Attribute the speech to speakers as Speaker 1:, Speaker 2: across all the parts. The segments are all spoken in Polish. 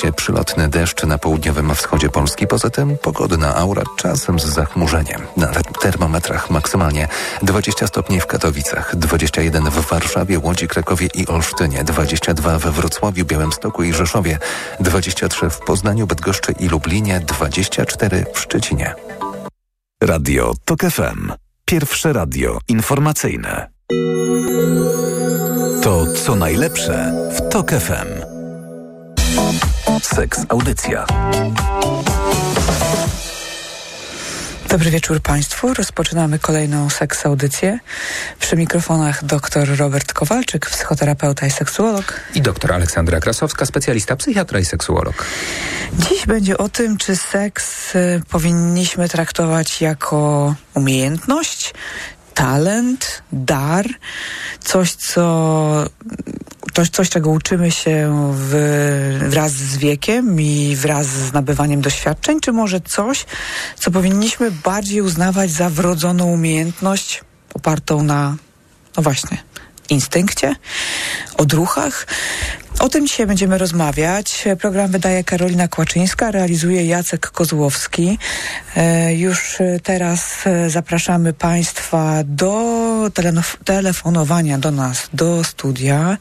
Speaker 1: się przylotny deszcz na południowym wschodzie Polski. Poza tym pogodna aura, czasem z zachmurzeniem. Na termometrach maksymalnie 20 stopni w Katowicach, 21 w Warszawie, Łodzi, Krakowie i Olsztynie, 22 we Wrocławiu, Białymstoku i Rzeszowie, 23 w Poznaniu, Bydgoszczy i Lublinie, 24 w Szczecinie.
Speaker 2: Radio TOK FM. Pierwsze radio informacyjne. To co najlepsze w TOK FM. Seks Audycja.
Speaker 3: Dobry wieczór Państwu. Rozpoczynamy kolejną seks audycję. Przy mikrofonach dr Robert Kowalczyk, psychoterapeuta i seksuolog.
Speaker 4: I dr Aleksandra Krasowska, specjalista psychiatra i seksuolog.
Speaker 3: Dziś będzie o tym, czy seks y, powinniśmy traktować jako umiejętność, talent, dar, coś, co coś, coś, czego uczymy się w, wraz z wiekiem i wraz z nabywaniem doświadczeń, czy może coś, co powinniśmy bardziej uznawać za wrodzoną umiejętność opartą na, no właśnie, instynkcie, odruchach. O tym dzisiaj będziemy rozmawiać. Program wydaje Karolina Kłaczyńska, realizuje Jacek Kozłowski. E, już teraz e, zapraszamy Państwa do telefonowania do nas, do studia.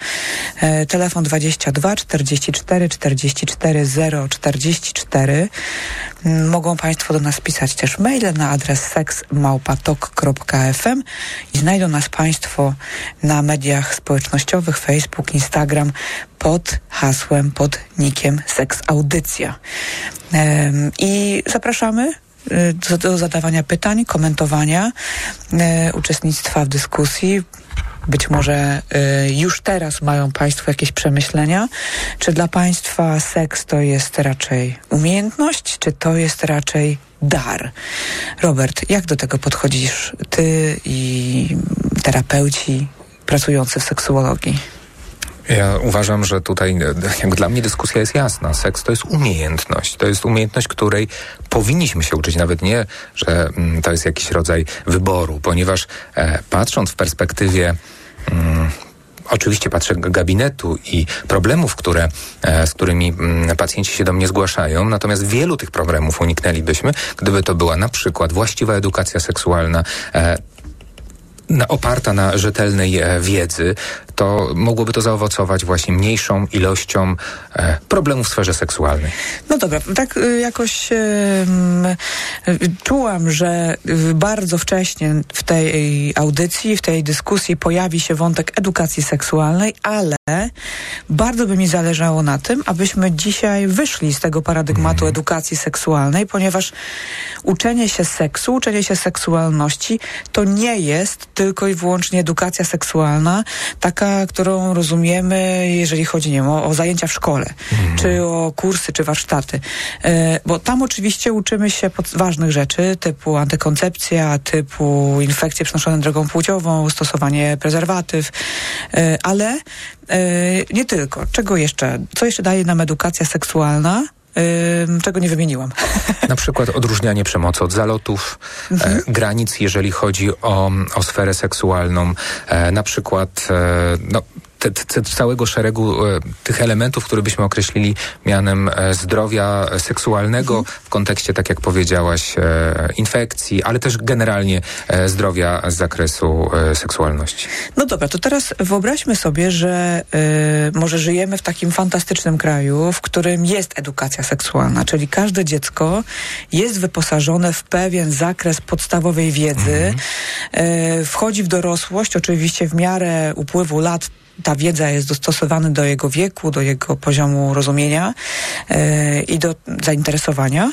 Speaker 3: E, telefon 22 44 44 044. Mogą Państwo do nas pisać też maile na adres seksmałpatok.fm i znajdą nas Państwo na mediach społecznościowych Facebook, Instagram pod hasłem, pod nikiem Seks Audycja. I zapraszamy y, do, do zadawania pytań, komentowania, y, uczestnictwa w dyskusji. Być może y, już teraz mają Państwo jakieś przemyślenia. Czy dla Państwa seks to jest raczej umiejętność, czy to jest raczej dar? Robert, jak do tego podchodzisz ty i terapeuci pracujący w seksuologii?
Speaker 4: Ja uważam, że tutaj dla mnie dyskusja jest jasna. Seks to jest umiejętność. To jest umiejętność, której powinniśmy się uczyć. Nawet nie, że mm, to jest jakiś rodzaj wyboru, ponieważ e, patrząc w perspektywie mm, oczywiście patrzę gabinetu i problemów, które, e, z którymi mm, pacjenci się do mnie zgłaszają, natomiast wielu tych problemów uniknęlibyśmy, gdyby to była na przykład właściwa edukacja seksualna, e, oparta na rzetelnej e, wiedzy, to mogłoby to zaowocować właśnie mniejszą ilością e, problemów w sferze seksualnej.
Speaker 3: No dobra, tak y, jakoś czułam, że bardzo wcześnie w tej audycji, w tej dyskusji pojawi się wątek edukacji seksualnej, ale bardzo by mi zależało na tym, abyśmy dzisiaj wyszli z tego paradygmatu mm. edukacji seksualnej, ponieważ uczenie się seksu, uczenie się seksualności to nie jest tylko i wyłącznie edukacja seksualna, taka, którą rozumiemy, jeżeli chodzi nie wiem, o, o zajęcia w szkole, mm. czy o kursy, czy warsztaty. E, bo tam oczywiście uczymy się ważnych rzeczy, typu antykoncepcja, typu infekcje przenoszone drogą płciową, stosowanie prezerwatyw, e, ale e, nie tylko. Czego jeszcze? Co jeszcze daje nam edukacja seksualna? Czego nie wymieniłam.
Speaker 4: Na przykład odróżnianie przemocy od zalotów, e, mhm. granic, jeżeli chodzi o, o sferę seksualną, e, na przykład e, no, te, te, całego szeregu e, tych elementów, które byśmy określili mianem e, zdrowia seksualnego mhm. w kontekście, tak jak powiedziałaś, e, infekcji, ale też generalnie e, zdrowia z zakresu e, seksualności.
Speaker 3: No dobra, to teraz wyobraźmy sobie, że e, może żyjemy w takim fantastycznym kraju, w którym jest edukacja seksualna, czyli każde dziecko jest wyposażone w pewien zakres podstawowej wiedzy, mhm. wchodzi w dorosłość, oczywiście w miarę upływu lat ta wiedza jest dostosowana do jego wieku, do jego poziomu rozumienia yy, i do zainteresowania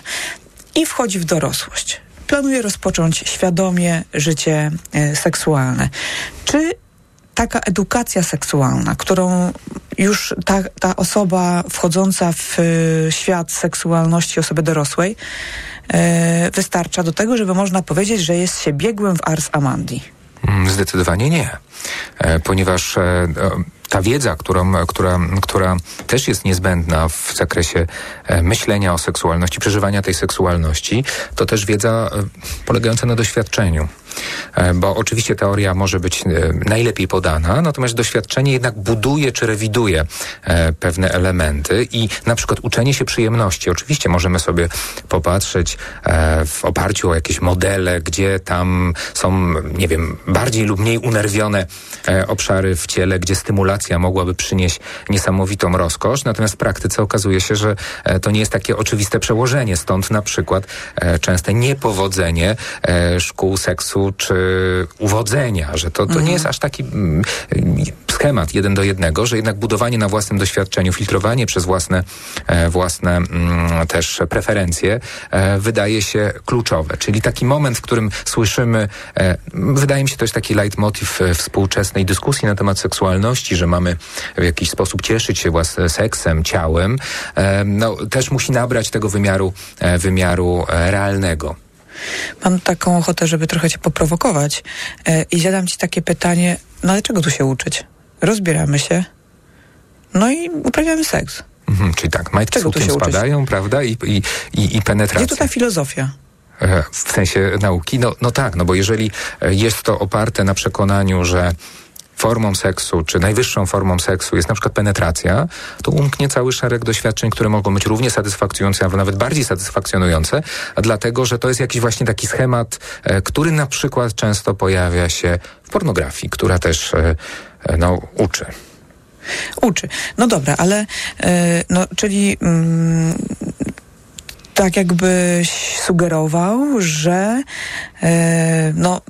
Speaker 3: i wchodzi w dorosłość. Planuje rozpocząć świadomie życie yy, seksualne. Czy taka edukacja seksualna, którą już ta, ta osoba wchodząca w y, świat seksualności osoby dorosłej wystarcza do tego, żeby można powiedzieć, że jest się biegłym w Ars Amandi?
Speaker 4: Mm, zdecydowanie nie, e, ponieważ e, ta wiedza, którą, która, która też jest niezbędna w zakresie e, myślenia o seksualności, przeżywania tej seksualności, to też wiedza polegająca na doświadczeniu. E, bo oczywiście teoria może być e, najlepiej podana, natomiast doświadczenie jednak buduje czy rewiduje e, pewne elementy i na przykład uczenie się przyjemności. Oczywiście możemy sobie popatrzeć w oparciu o jakieś modele, gdzie tam są, nie wiem, bardziej lub mniej unerwione obszary w ciele, gdzie stymulacja mogłaby przynieść niesamowitą rozkosz, natomiast w praktyce okazuje się, że to nie jest takie oczywiste przełożenie. Stąd na przykład częste niepowodzenie szkół seksu czy uwodzenia, że to, to mhm. nie jest aż taki mm, schemat jeden do jednego, że jednak budowanie na własnym doświadczeniu, filtrowanie przez własne, e, własne mm, też preferencje e, wydaje się kluczowe. Czyli taki moment, w którym słyszymy, e, wydaje mi się to jest taki leitmotiv współczesnej dyskusji na temat seksualności, że mamy w jakiś sposób cieszyć się własnym seksem, ciałem, no, też musi nabrać tego wymiaru, wymiaru realnego.
Speaker 3: Mam taką ochotę, żeby trochę cię poprowokować e, i zadam ci takie pytanie, no ale czego tu się uczyć? Rozbieramy się, no i uprawiamy seks.
Speaker 4: Mhm, czyli tak, majtki Czego się spadają, uczyć? prawda? I, i, i, i penetracja.
Speaker 3: Gdzie tutaj filozofia?
Speaker 4: E, w sensie nauki? No, no tak, no bo jeżeli jest to oparte na przekonaniu, że formą seksu, czy najwyższą formą seksu jest na przykład penetracja, to umknie cały szereg doświadczeń, które mogą być równie satysfakcjonujące, albo nawet bardziej satysfakcjonujące, dlatego, że to jest jakiś właśnie taki schemat, e, który na przykład często pojawia się w pornografii, która też e, e, no, uczy.
Speaker 3: Uczy. No dobra, ale no, czyli mm, tak jakbyś sugerował, że no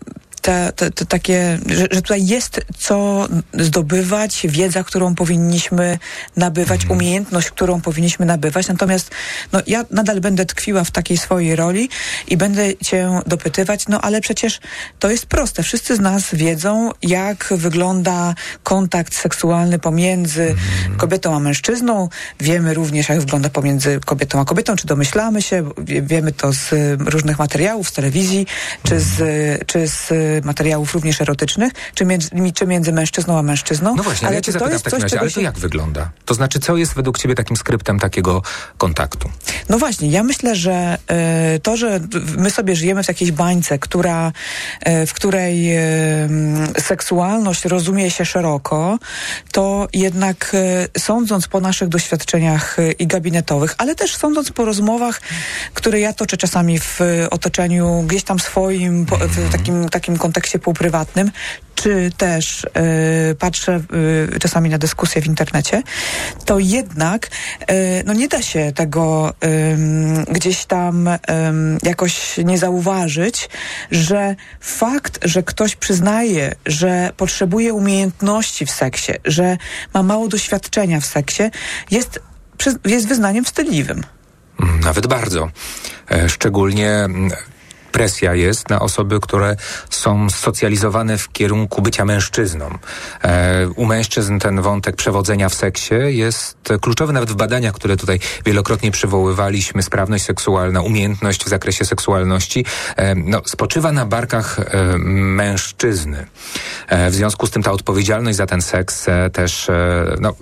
Speaker 3: te, te, te takie, że, że, tutaj jest co zdobywać, wiedza, którą powinniśmy nabywać, mhm. umiejętność, którą powinniśmy nabywać. Natomiast no, ja nadal będę tkwiła w takiej swojej roli i będę cię dopytywać, no ale przecież to jest proste. Wszyscy z nas wiedzą, jak wygląda kontakt seksualny pomiędzy mhm. kobietą a mężczyzną. Wiemy również, jak wygląda pomiędzy kobietą a kobietą, czy domyślamy się, wiemy to z różnych materiałów, z telewizji, czy z, czy z materiałów również erotycznych, czy między, czy między mężczyzną a mężczyzną.
Speaker 4: No właśnie, ale ja cię to jest w takim razie, ale to jak wygląda? To znaczy, co jest według ciebie takim skryptem takiego kontaktu?
Speaker 3: No właśnie, ja myślę, że y, to, że my sobie żyjemy w jakiejś bańce, która, y, w której y, seksualność rozumie się szeroko, to jednak sądząc po naszych doświadczeniach i gabinetowych, ale też sądząc po rozmowach, które ja toczę czasami w otoczeniu gdzieś tam swoim, w takim, takim kontekście półprywatnym, czy też y, patrzę y, czasami na dyskusje w internecie, to jednak y, no nie da się tego gdzieś tam jakoś nie zauważyć, że fakt, że ktoś przyznaje, że potrzebuje umiejętności w seksie, że ma mało doświadczenia w seksie, jest, jest wyznaniem wstydliwym.
Speaker 4: Nawet bardzo. E, szczególnie presja jest na osoby, które są socjalizowane w kierunku bycia mężczyzną. E, u mężczyzn ten wątek przewodzenia w seksie jest kluczowy nawet w badaniach, które tutaj wielokrotnie przywoływaliśmy. Sprawność seksualna, umiejętność w zakresie seksualności e, no, spoczywa na barkach e, mężczyzny. W związku z tym ta odpowiedzialność za ten seks też no,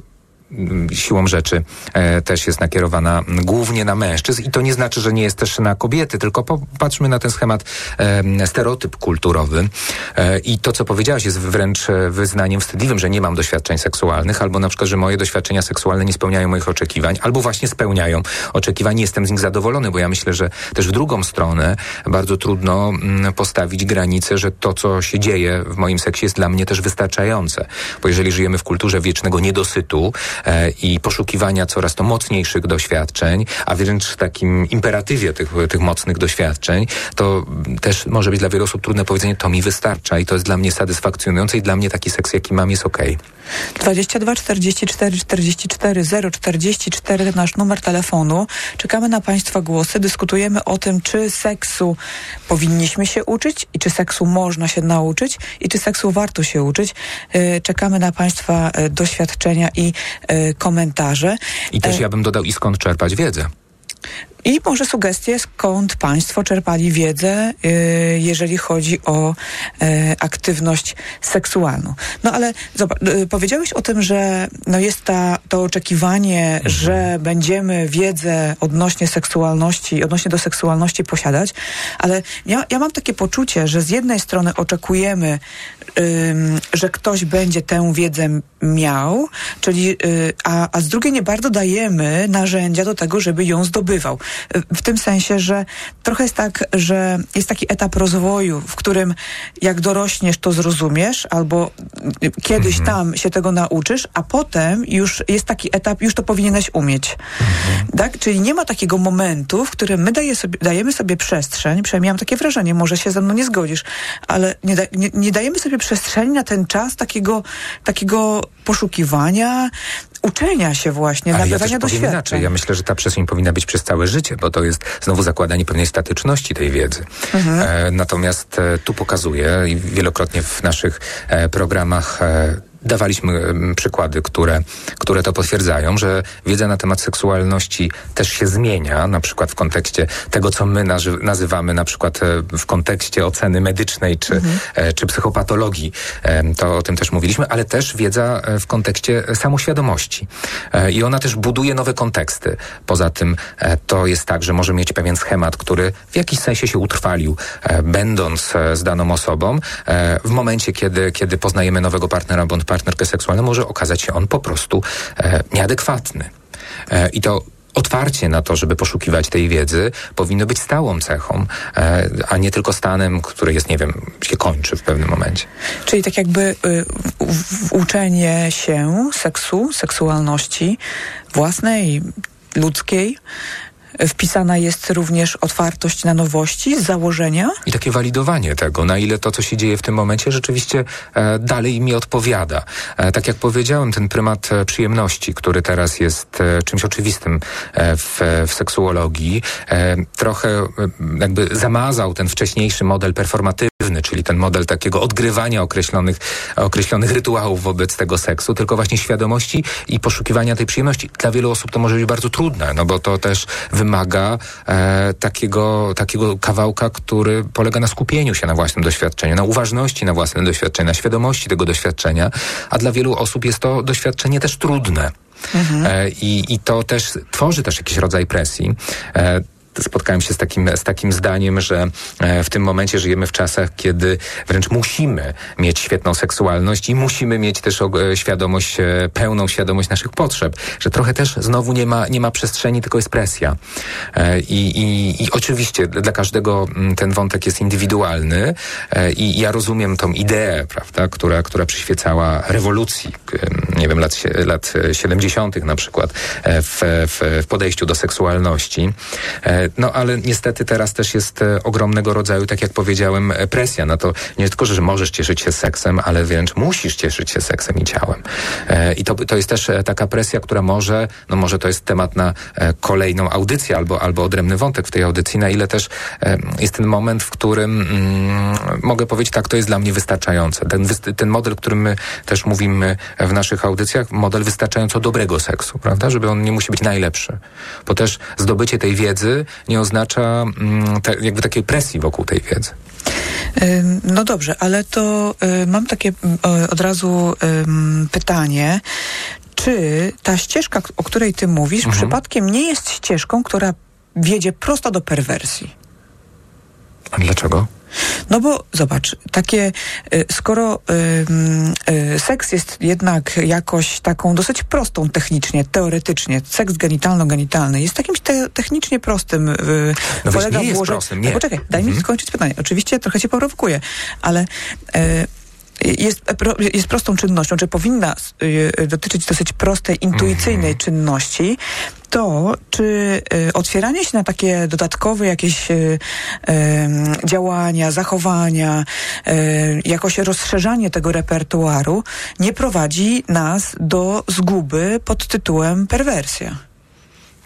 Speaker 4: siłą rzeczy e, też jest nakierowana głównie na mężczyzn. I to nie znaczy, że nie jest też na kobiety, tylko popatrzmy na ten schemat e, stereotyp kulturowy. E, i to, co powiedziałaś jest wręcz wyznaniem wstydliwym, że nie mam doświadczeń seksualnych albo na przykład, że moje doświadczenia seksualne nie spełniają moich oczekiwań albo właśnie spełniają oczekiwań, jestem z nich zadowolony, bo ja myślę, że też w drugą stronę bardzo trudno mm, postawić granicę, że to, co się dzieje w moim seksie jest dla mnie też wystarczające, bo jeżeli żyjemy w kulturze wiecznego niedosytu, i poszukiwania coraz to mocniejszych doświadczeń, a wręcz takim imperatywie tych, tych mocnych doświadczeń, to też może być dla wielu osób trudne powiedzenie, to mi wystarcza i to jest dla mnie satysfakcjonujące i dla mnie taki seks, jaki mam, jest okej.
Speaker 3: Okay. 22 44 44 0 44 nasz numer telefonu. Czekamy na Państwa głosy. Dyskutujemy o tym, czy seksu powinniśmy się uczyć i czy seksu można się nauczyć i czy seksu warto się uczyć. E, czekamy na Państwa e, doświadczenia i E, komentarze.
Speaker 4: I też e, ja bym dodał, i skąd czerpać wiedzę.
Speaker 3: I może sugestie, skąd Państwo czerpali wiedzę, y, jeżeli chodzi o y, aktywność seksualną. No ale zobacz, y, powiedziałeś o tym, że no jest ta, to oczekiwanie, mhm. że będziemy wiedzę odnośnie seksualności, odnośnie do seksualności posiadać, ale ja, ja mam takie poczucie, że z jednej strony oczekujemy, że ktoś będzie tę wiedzę miał, czyli, y, a, a z drugiej nie bardzo dajemy narzędzia do tego, żeby ją zdobywał. W tym sensie, że trochę jest tak, że jest taki etap rozwoju, w którym jak dorośniesz, to zrozumiesz, albo kiedyś mhm. tam się tego nauczysz, a potem już jest taki etap, już to powinieneś umieć. Mhm. Tak? Czyli nie ma takiego momentu, w którym my daje sobie, dajemy sobie przestrzeń, przynajmniej mam takie wrażenie, może się ze mną nie zgodzisz, ale nie, da, nie, nie dajemy sobie przestrzeni na ten czas takiego, takiego poszukiwania, uczenia się właśnie, Ale nabywania ja doświadczeń. Inaczej.
Speaker 4: Ja myślę, że ta przestrzeń powinna być przez całe życie, bo to jest znowu zakładanie pewnej statyczności tej wiedzy. Mhm. E, natomiast e, tu pokazuję i wielokrotnie w naszych e, programach e, dawaliśmy przykłady, które, które to potwierdzają, że wiedza na temat seksualności też się zmienia, na przykład w kontekście tego, co my nazywamy na przykład e, w kontekście oceny medycznej czy, mhm. E, czy psychopatologii. To o tym też mówiliśmy, ale też wiedza e, w kontekście samoświadomości. I ona też buduje nowe konteksty. Poza tym to jest tak, że może mieć pewien schemat, który w jakiś sensie się utrwalił, będąc z daną osobą, w momencie, kiedy, kiedy poznajemy nowego partnera bądź partnerkę seksualną, może okazać się on po prostu e, nieadekwatny. E, I to otwarcie na to, żeby poszukiwać tej wiedzy, powinno być stałą cechą, e, a nie tylko stanem, który jest, nie wiem, się kończy w pewnym momencie.
Speaker 3: Czyli tak jakby y, uczenie się seksu, seksualności własnej, ludzkiej, wpisana jest również otwartość na nowości z założenia.
Speaker 4: I takie walidowanie tego, na ile to, co się dzieje w tym momencie, rzeczywiście e, dalej mi odpowiada. E, tak jak powiedziałem, ten prymat e, przyjemności, który teraz jest e, czymś oczywistym e, w, w seksuologii, e, trochę jakby zamazał ten wcześniejszy model performatywny, czyli ten model takiego odgrywania określonych, określonych rytuałów wobec tego seksu, tylko właśnie świadomości i poszukiwania tej przyjemności. Dla wielu osób to może być bardzo trudne, no bo to też wymaga e, takiego, takiego kawałka, który polega na skupieniu się na własnym doświadczeniu, na uważności na własnym doświadczeniu, na świadomości tego doświadczenia, a dla wielu osób jest to doświadczenie też trudne. Mhm. E, I, I to też tworzy też jakiś rodzaj presji. E, spotkałem się z takim, z takim zdaniem, że e, w tym momencie żyjemy w czasach, kiedy wręcz musimy mieć świetną seksualność i musimy mieć też e, świadomość, e, pełną świadomość naszych potrzeb, że trochę też znowu nie ma, nie ma przestrzeni, tylko jest presja. I, i, i oczywiście dla każdego mm, ten wątek jest indywidualny i ja rozumiem tą ideę, prawda, która, która przyświecała rewolucji, nie wiem, lat, lat 70. na przykład w, w, w podejściu do seksualności. No ale niestety teraz też jest e, ogromnego rodzaju, tak jak powiedziałem, e, presja na to nie tylko, że możesz cieszyć się seksem, ale wręcz musisz cieszyć się seksem i ciałem. E, I to, to jest też taka presja, która może, no może to jest temat na kolejną audycję albo, albo odrębny wątek w tej audycji, na ile też jest ten moment, w którym mm, mogę powiedzieć tak, to jest dla mnie wystarczające. Ten, ten model, którym my też mówimy w naszych audycjach, model wystarczająco dobrego seksu, prawda? Żeby on nie musi być najlepszy. Bo też zdobycie tej wiedzy nie oznacza mm, te, jakby takiej presji wokół tej wiedzy.
Speaker 3: No dobrze, ale to y, mam takie od razu pytanie. Czy ta ścieżka, o której ty mówisz, mhm. przypadkiem nie jest ścieżką, która wiedzie prosto do perwersji?
Speaker 4: A dlaczego?
Speaker 3: No bo zobacz, takie, y, skoro y, y, seks jest jednak jakoś taką dosyć prostą technicznie, teoretycznie, seks genitalno-genitalny jest takim te, technicznie prostym. Y,
Speaker 4: no polega nie jest prostym, nie.
Speaker 3: No poczekaj, daj mhm. mi skończyć pytanie. Oczywiście trochę cię prowokuję, ale y, jest, jest prostą czynnością, czy powinna y, dotyczyć dosyć prostej, intuicyjnej mm. czynności, to czy y, otwieranie się na takie dodatkowe jakieś y, działania, zachowania, jakoś rozszerzanie tego repertuaru nie prowadzi nas do zguby pod tytułem perwersja?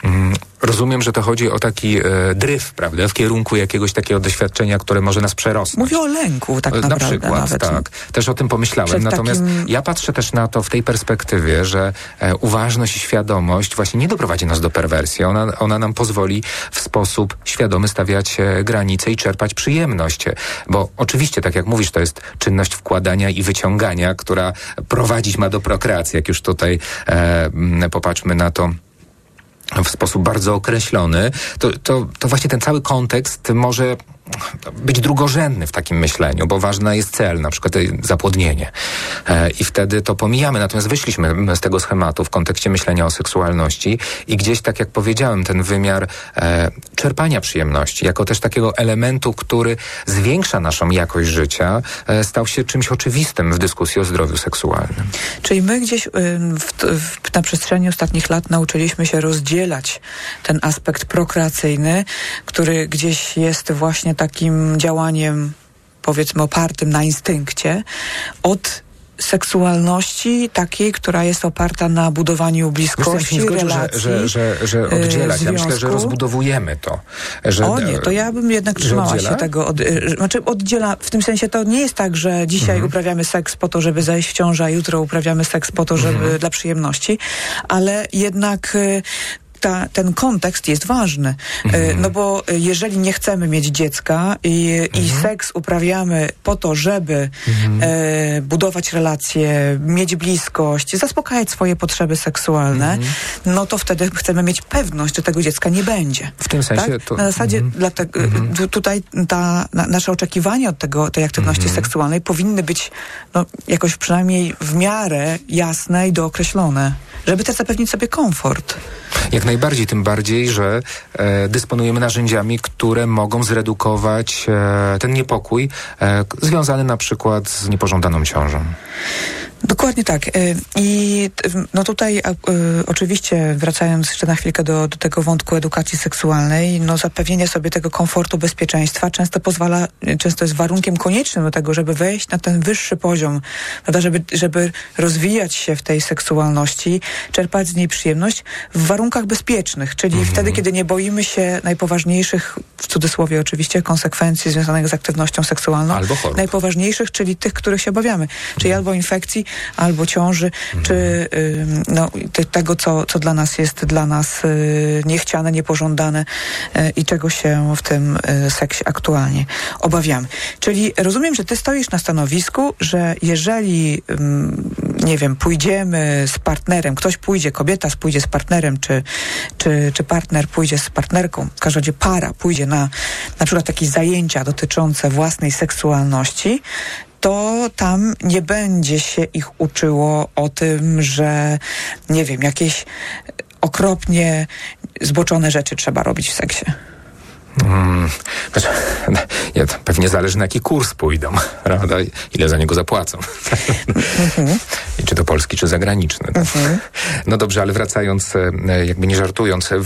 Speaker 4: Mm, rozumiem, że to chodzi o taki e, dryf, prawda, w kierunku jakiegoś takiego doświadczenia, które może nas przerosnąć.
Speaker 3: Mówię o lęku tak
Speaker 4: E,
Speaker 3: naprawdę
Speaker 4: Na przykład,
Speaker 3: nawet.
Speaker 4: tak. Też o tym pomyślałem.
Speaker 3: Przed
Speaker 4: Natomiast
Speaker 3: takim-
Speaker 4: ja patrzę też na to w tej perspektywie, że e, uważność i świadomość właśnie nie doprowadzi nas do perwersji. Ona, ona nam pozwoli w sposób świadomy stawiać e, granice i czerpać przyjemność. Bo oczywiście, tak jak mówisz, to jest czynność wkładania i wyciągania, która prowadzić ma do prokreacji. Jak już tutaj e, popatrzmy na to w sposób bardzo określony, to, to, to właśnie ten cały kontekst może być drugorzędny w takim myśleniu, bo ważny jest cel, na przykład e, zapłodnienie. E, I wtedy to pomijamy. Natomiast wyszliśmy z tego schematu w kontekście myślenia o seksualności i gdzieś, tak jak powiedziałem, ten wymiar e, czerpania przyjemności, jako też takiego elementu, który zwiększa naszą jakość życia, e, stał się czymś oczywistym w dyskusji o zdrowiu seksualnym.
Speaker 3: Czyli my gdzieś ym, w, w, na przestrzeni ostatnich lat nauczyliśmy się rozdzielać ten aspekt prokreacyjny, który gdzieś jest właśnie takim działaniem, powiedzmy, opartym na instynkcie, od seksualności takiej, która jest oparta na budowaniu
Speaker 4: ja się
Speaker 3: bliskości,
Speaker 4: nie zgodzę,
Speaker 3: relacji.
Speaker 4: że, że, że, że oddzielać. Ja myślę, że rozbudowujemy to. Że,
Speaker 3: O nie, to ja bym jednak trzymała się tego. Od, y, znaczy oddziela, w tym sensie to nie jest tak, że dzisiaj
Speaker 4: Mhm.
Speaker 3: uprawiamy seks po to, żeby zajść w ciążę, a jutro uprawiamy seks po to, żeby
Speaker 4: Mhm.
Speaker 3: dla przyjemności, ale jednak y, ta, ten kontekst jest ważny. Y,
Speaker 4: Mhm.
Speaker 3: No bo y, jeżeli nie chcemy mieć dziecka i, i
Speaker 4: Mhm.
Speaker 3: seks uprawiamy po to, żeby e, budować relacje, mieć bliskość, zaspokajać swoje potrzeby seksualne,
Speaker 4: Mhm.
Speaker 3: no to wtedy chcemy mieć pewność, że tego dziecka nie będzie.
Speaker 4: W tym sensie
Speaker 3: tak?
Speaker 4: to-
Speaker 3: Na zasadzie
Speaker 4: mhm.
Speaker 3: dlatego, tu- tutaj ta, na, nasze oczekiwania od tego, tej aktywności
Speaker 4: Mhm.
Speaker 3: seksualnej powinny być no, jakoś przynajmniej w miarę jasne i dookreślone, żeby też zapewnić sobie komfort.
Speaker 4: Jak najbardziej, tym bardziej, że e, dysponujemy narzędziami, które mogą zredukować e, ten niepokój e, związany na przykład z niepożądaną ciążą.
Speaker 3: Dokładnie tak. Y, I no tutaj y, oczywiście wracając jeszcze na chwilkę do, do tego wątku edukacji seksualnej, no zapewnienie sobie tego komfortu, bezpieczeństwa często pozwala, często jest warunkiem koniecznym do tego, żeby wejść na ten wyższy poziom, prawda, żeby, żeby rozwijać się w tej seksualności, czerpać z niej przyjemność w warunkach bezpiecznych, czyli wtedy, kiedy nie boimy się najpoważniejszych, w cudzysłowie oczywiście, konsekwencji związanych z aktywnością seksualną.
Speaker 4: Albo chorób.
Speaker 3: Najpoważniejszych, czyli tych, których się obawiamy. Czyli albo infekcji, albo ciąży, czy ym, no, te, tego, co, co dla nas jest dla nas y, niechciane, niepożądane y, i czego się w tym y, seksie aktualnie obawiamy. Czyli rozumiem, że ty stoisz na stanowisku, że jeżeli, nie wiem, pójdziemy z partnerem, ktoś pójdzie, kobieta pójdzie z partnerem, czy, czy, czy partner pójdzie z partnerką, w każdym razie para pójdzie na na przykład jakieś zajęcia dotyczące własnej seksualności, to tam nie będzie się ich uczyło o tym, że nie wiem, jakieś okropnie zboczone rzeczy trzeba robić w seksie.
Speaker 4: Mm, znaczy, nie, to pewnie zależy na jaki kurs pójdą, prawda? Ile za niego zapłacą. I czy to polski, czy zagraniczny. tak? No dobrze, ale wracając, e, jakby nie żartując, e,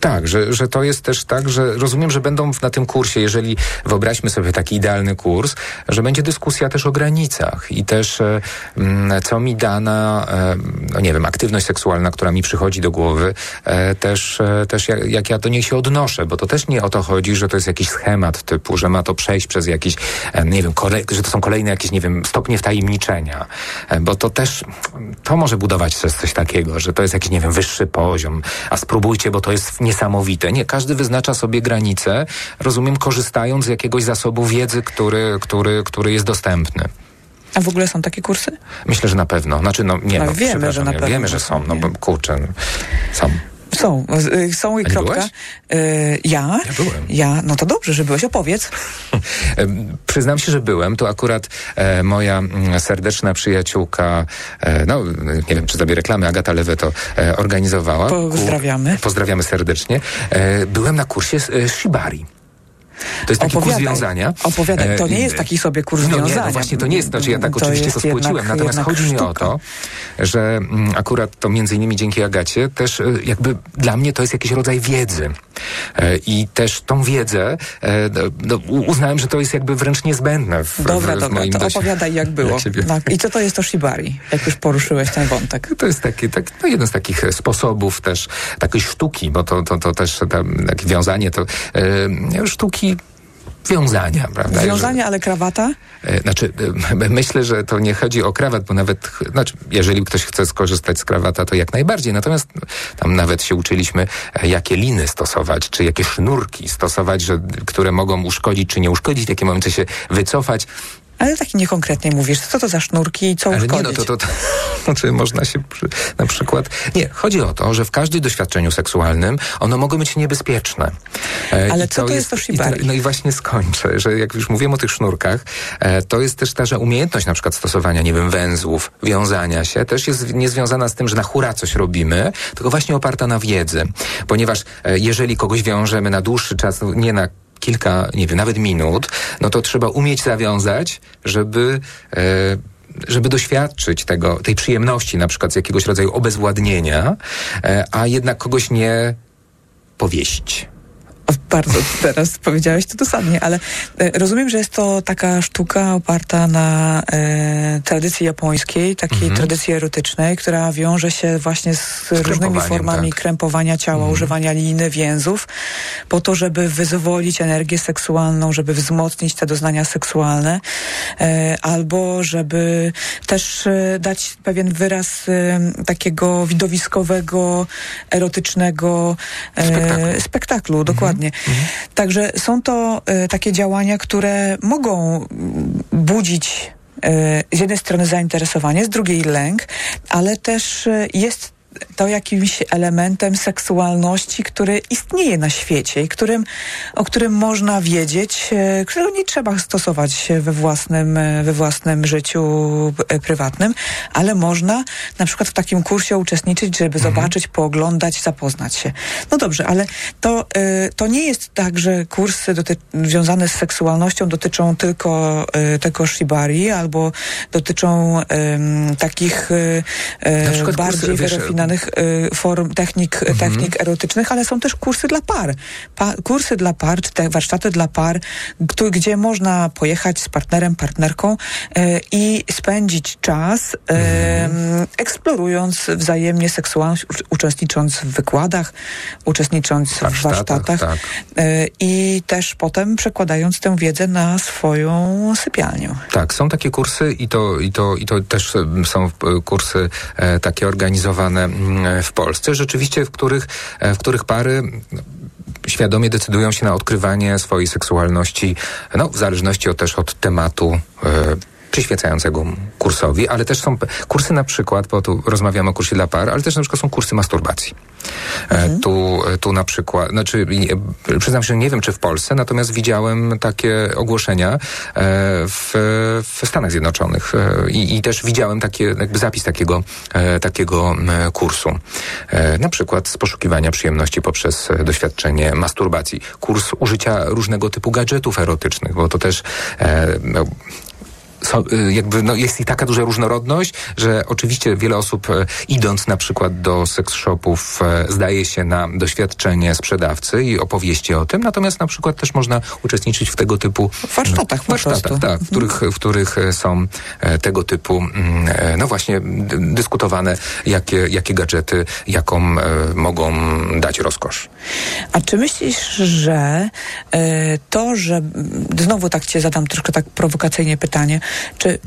Speaker 4: tak, że, że to jest też tak, że rozumiem, że będą na tym kursie, jeżeli wyobraźmy sobie taki idealny kurs, że będzie dyskusja też o granicach i też e, mm, co mi dana, e, no nie wiem, aktywność seksualna, która mi przychodzi do głowy, e, też, też jak, jak ja do niej się odnoszę, bo to też nie o to chodzi, że to jest jakiś schemat typu, że ma to przejść przez jakiś, nie wiem, że to są kolejne jakieś, nie wiem, stopnie wtajemniczenia, bo to też, to może budować też coś takiego, że to jest jakiś, nie wiem, wyższy poziom, a spróbujcie, bo to jest niesamowite. Nie, każdy wyznacza sobie granice, rozumiem, korzystając z jakiegoś zasobu wiedzy, który, który, który jest dostępny.
Speaker 3: A w ogóle są takie kursy?
Speaker 4: Myślę, że na pewno. Znaczy, no nie,
Speaker 3: No,
Speaker 4: no,
Speaker 3: wiemy, że na pewno
Speaker 4: wiemy, że są, no bo kurczę, są.
Speaker 3: Są, y, są i kropka.
Speaker 4: byłeś?
Speaker 3: Y, ja?
Speaker 4: Ja byłem.
Speaker 3: Ja, no to dobrze, że byłeś, opowiedz.
Speaker 4: Przyznam się, że byłem. To akurat e, moja serdeczna przyjaciółka, e, no nie wiem, czy zrobię reklamy, Agata Lewe to e, organizowała.
Speaker 3: Pozdrawiamy.
Speaker 4: Ku, pozdrawiamy serdecznie. E, byłem na kursie z e, Shibari. To jest taki kurs wiązania.
Speaker 3: Opowiadaj. To nie
Speaker 4: E,
Speaker 3: jest taki sobie kurs
Speaker 4: no,
Speaker 3: wiązania.
Speaker 4: Nie, no właśnie to nie jest, znaczy ja tak
Speaker 3: To
Speaker 4: oczywiście to
Speaker 3: jednak-
Speaker 4: natomiast
Speaker 3: jednak
Speaker 4: chodzi mi o
Speaker 3: sztuka.
Speaker 4: to, że mm, akurat to między innymi dzięki Agacie też e, jakby dla mnie to jest jakiś rodzaj wiedzy. E, I też tą wiedzę e, no, uznałem, że to jest jakby wręcz niezbędne w,
Speaker 3: dobra,
Speaker 4: w, w
Speaker 3: dobra,
Speaker 4: moim
Speaker 3: to opowiadaj jak było. Tak. I co to jest to shibari, jak już poruszyłeś ten wątek?
Speaker 4: To jest taki, tak, no jeden z takich sposobów też takiej sztuki, bo to, to, to też tam, takie wiązanie to e, sztuki wiązania, prawda?
Speaker 3: Wiązanie, ale krawata?
Speaker 4: E, Znaczy, e, myślę, że to nie chodzi o krawat, bo nawet, znaczy, jeżeli ktoś chce skorzystać z krawata, to jak najbardziej. Natomiast no, tam nawet się uczyliśmy, e, jakie liny stosować, czy jakie sznurki stosować, że, które mogą uszkodzić, czy nie uszkodzić, w jakim momencie się wycofać.
Speaker 3: Ale tak niekonkretnie mówisz, co to za sznurki i co
Speaker 4: Ale
Speaker 3: uszkodzić?
Speaker 4: nie, no to, to, to znaczy można się przy, na przykład... Nie, chodzi o to, że w każdym doświadczeniu seksualnym ono mogą być niebezpieczne. E,
Speaker 3: Ale
Speaker 4: i
Speaker 3: co to jest to
Speaker 4: i
Speaker 3: shibari?
Speaker 4: no i właśnie skończę, że jak już mówiłem o tych sznurkach, e, to jest też ta, że umiejętność na przykład stosowania, nie wiem, węzłów, wiązania się, też jest niezwiązana z tym, że na hura coś robimy, tylko właśnie oparta na wiedzy. Ponieważ e, jeżeli kogoś wiążemy na dłuższy czas, no, nie na kilka, nie wiem, nawet minut, no to trzeba umieć zawiązać, żeby... E, żeby doświadczyć tego, tej przyjemności, na przykład z jakiegoś rodzaju obezwładnienia, e, a jednak kogoś nie powieść.
Speaker 3: Bardzo teraz powiedziałeś to dosadnie, ale e, rozumiem, że jest to taka sztuka oparta na e, tradycji japońskiej, takiej
Speaker 4: Mhm.
Speaker 3: tradycji erotycznej, która wiąże się właśnie z różnymi
Speaker 4: krępowaniem,
Speaker 3: formami
Speaker 4: tak.
Speaker 3: krępowania ciała, używania liny, więzów, po to, żeby wyzwolić energię seksualną, żeby wzmocnić te doznania seksualne, e, albo żeby też e, dać pewien wyraz e, takiego widowiskowego, erotycznego e,
Speaker 4: Spektaklu.
Speaker 3: spektaklu, dokładnie. Także są to e, takie działania, które mogą mm, budzić e, z jednej strony zainteresowanie, z drugiej lęk, ale też e, jest to jakimś elementem seksualności, który istnieje na świecie i którym, o którym można wiedzieć, e, którego nie trzeba stosować we własnym, e, we własnym życiu e, prywatnym, ale można na przykład w takim kursie uczestniczyć, żeby zobaczyć, pooglądać, zapoznać się. No dobrze, ale to, to nie jest tak, że kursy związane z seksualnością dotyczą tylko tego shibari albo dotyczą em, takich
Speaker 4: kursy,
Speaker 3: bardziej
Speaker 4: wiesz,
Speaker 3: wyrafinowanych y, form technik, technik erotycznych, ale są też kursy dla par. Pa, kursy dla par, czy te warsztaty dla par, gdzie można pojechać z partnerem, partnerką y, i spędzić czas y, eksplorując wzajemnie seksualność, ucz- uczestnicząc w wykładach, uczestnicząc w
Speaker 4: Warsztatach,
Speaker 3: warsztatach
Speaker 4: tak.
Speaker 3: y, i też potem przekładając tę wiedzę na swoją sypialnię.
Speaker 4: Tak, są takie kursy i to, i to, i to też e, są kursy e, takie organizowane w Polsce, rzeczywiście, w których, e, w których pary świadomie decydują się na odkrywanie swojej seksualności, no, w zależności od, też od tematu. E, przyświecającego kursowi, ale też są kursy na przykład, bo tu rozmawiamy o kursie dla par, ale też na przykład są kursy masturbacji. E, tu, tu na przykład, znaczy nie, przyznam się, nie wiem czy w Polsce, natomiast widziałem takie ogłoszenia e, w, w Stanach Zjednoczonych e, i, i też widziałem takie, jakby zapis takiego, e, takiego kursu. E, na przykład z poszukiwania przyjemności poprzez e, doświadczenie masturbacji. Kurs użycia różnego typu gadżetów erotycznych, bo to też e, so, y, jakby no jest i taka duża różnorodność, że oczywiście wiele osób e, idąc na przykład do seks shopów e, zdaje się na doświadczenie sprzedawcy i opowieści o tym, natomiast na przykład też można uczestniczyć w tego typu
Speaker 3: warsztatach
Speaker 4: warsztatach, tak, w których, w których są tego typu mm, no właśnie dyskutowane, jakie, jakie gadżety, jaką mogą dać rozkosz.
Speaker 3: A czy myślisz, że to, że znowu tak cię zadam troszkę tak prowokacyjnie pytanie, czy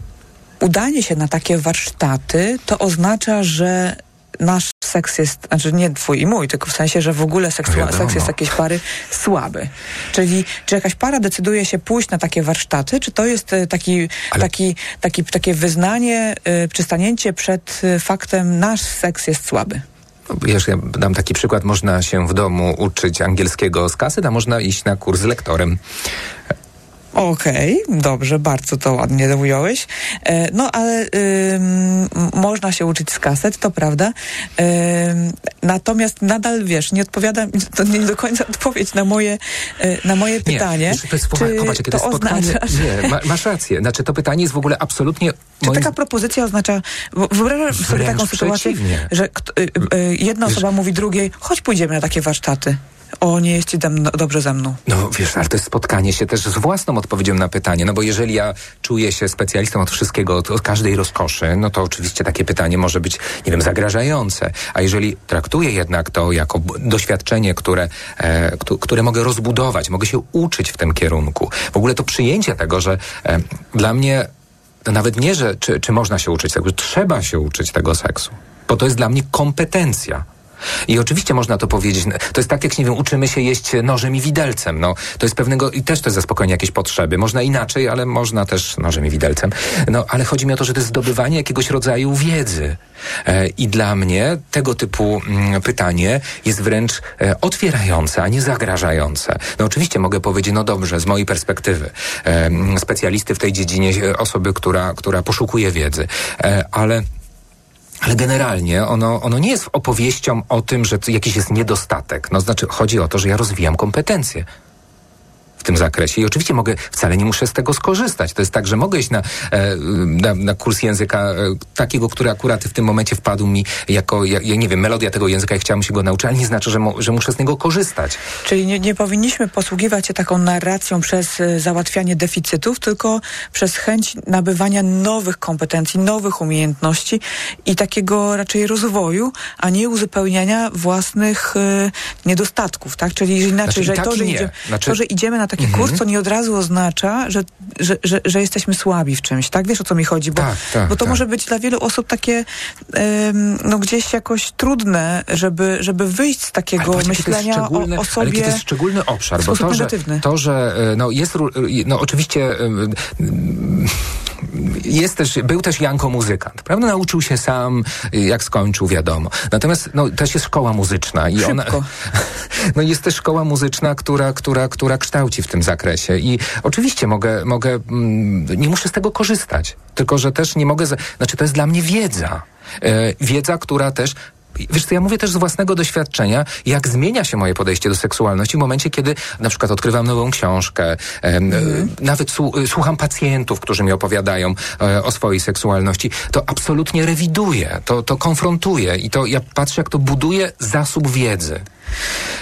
Speaker 3: udanie się na takie warsztaty to oznacza, że nasz seks jest, znaczy nie twój i mój, tylko w sensie, że w ogóle seksua-
Speaker 4: Wiadomo.
Speaker 3: seks jest jakiejś pary słaby. Czyli czy jakaś para decyduje się pójść na takie warsztaty, czy to jest e, taki,
Speaker 4: Ale-
Speaker 3: taki, taki, takie wyznanie, e, przystanięcie przed e, faktem, nasz seks jest słaby?
Speaker 4: No, Wiesz, ja dam taki przykład, można się w domu uczyć angielskiego z kaset, a można iść na kurs z lektorem.
Speaker 3: Okej, dobrze, bardzo to ładnie ująłeś. E, no, ale ym, można się uczyć z kaset, to prawda. Ym, natomiast nadal, wiesz, nie odpowiada, to nie do końca odpowiedź na moje, e, na moje pytanie.
Speaker 4: wiesz, to jest,
Speaker 3: czy
Speaker 4: popatrz, jakie
Speaker 3: to,
Speaker 4: to spotkanie.
Speaker 3: oznacza,
Speaker 4: Nie, ma, masz rację. Znaczy, to pytanie jest w ogóle absolutnie...
Speaker 3: czy
Speaker 4: moim
Speaker 3: taka propozycja oznacza, wyobrażam sobie taką sytuację,
Speaker 4: przeciwnie.
Speaker 3: że y, y, y, jedna
Speaker 4: Wiesz-
Speaker 3: osoba mówi drugiej, chodź pójdziemy na takie warsztaty. O, nie jest ci dam, dobrze ze mną.
Speaker 4: No wiesz, ale to jest spotkanie się też z własną odpowiedzią na pytanie, no bo jeżeli ja czuję się specjalistą od wszystkiego, od, od każdej rozkoszy, no to oczywiście takie pytanie może być, nie wiem, zagrażające. A jeżeli traktuję jednak to jako doświadczenie, które, e, które mogę rozbudować, mogę się uczyć w tym kierunku, w ogóle to przyjęcie tego, że e, dla mnie nawet nie, że czy, czy można się uczyć tego, trzeba się uczyć tego seksu, bo to jest dla mnie kompetencja. I oczywiście można to powiedzieć, to jest tak jak, nie wiem, uczymy się jeść nożem i widelcem. No, to jest pewnego, i też to jest zaspokojenie jakieś potrzeby. Można inaczej, ale można też nożem i widelcem. No, ale chodzi mi o to, że to jest zdobywanie jakiegoś rodzaju wiedzy. E, I dla mnie tego typu mm, pytanie jest wręcz e, otwierające, a nie zagrażające. No oczywiście mogę powiedzieć, no dobrze, z mojej perspektywy, e, specjalisty w tej dziedzinie, osoby, która, która poszukuje wiedzy, ale ale generalnie ono, ono nie jest opowieścią o tym, że jakiś jest niedostatek. No znaczy, chodzi o to, że ja rozwijam kompetencje tym zakresie. I oczywiście mogę, wcale nie muszę z tego skorzystać. To jest tak, że mogę iść na, e, na, na kurs języka e, takiego, który akurat w tym momencie wpadł mi jako, ja, ja, nie wiem, melodia tego języka i chciałem się go nauczyć, ale nie znaczy, że, mo, że muszę z niego korzystać.
Speaker 3: Czyli nie, nie powinniśmy posługiwać się taką narracją przez e, załatwianie deficytów, tylko przez chęć nabywania nowych kompetencji, nowych umiejętności i takiego raczej rozwoju, a nie uzupełniania własnych y, niedostatków, tak? Czyli inaczej, znaczy, że, to, że, idzie, znaczy... to, że idziemy na taki mhm. kurs, to nie od razu oznacza, że, że, że, że, jesteśmy słabi w czymś, tak? Wiesz o co mi chodzi? Bo,
Speaker 4: tak, tak,
Speaker 3: bo to
Speaker 4: tak.
Speaker 3: może być dla wielu osób takie um, no gdzieś jakoś trudne, żeby, żeby wyjść z takiego myślenia o, o sobie.
Speaker 4: Ale to jest szczególny obszar, bo to, że, to, że e, no jest, no oczywiście jest też, był też Janko muzykant, prawda? Nauczył się sam, jak skończył, wiadomo. Natomiast no, też jest szkoła muzyczna i
Speaker 3: Szybko.
Speaker 4: ona. No jest też szkoła muzyczna, która, która, która kształci w tym zakresie. I oczywiście mogę, mogę mm, nie muszę z tego korzystać, tylko że też nie mogę. Znaczy, to jest dla mnie wiedza. E, wiedza, która też Wiesz co, ja mówię też z własnego doświadczenia, jak zmienia się moje podejście do seksualności w momencie, kiedy na przykład odkrywam nową książkę, mhm. nawet słucham pacjentów, którzy mi opowiadają e, o swojej seksualności. To absolutnie rewiduję, to, to konfrontuję i to ja patrzę, jak to buduje zasób wiedzy.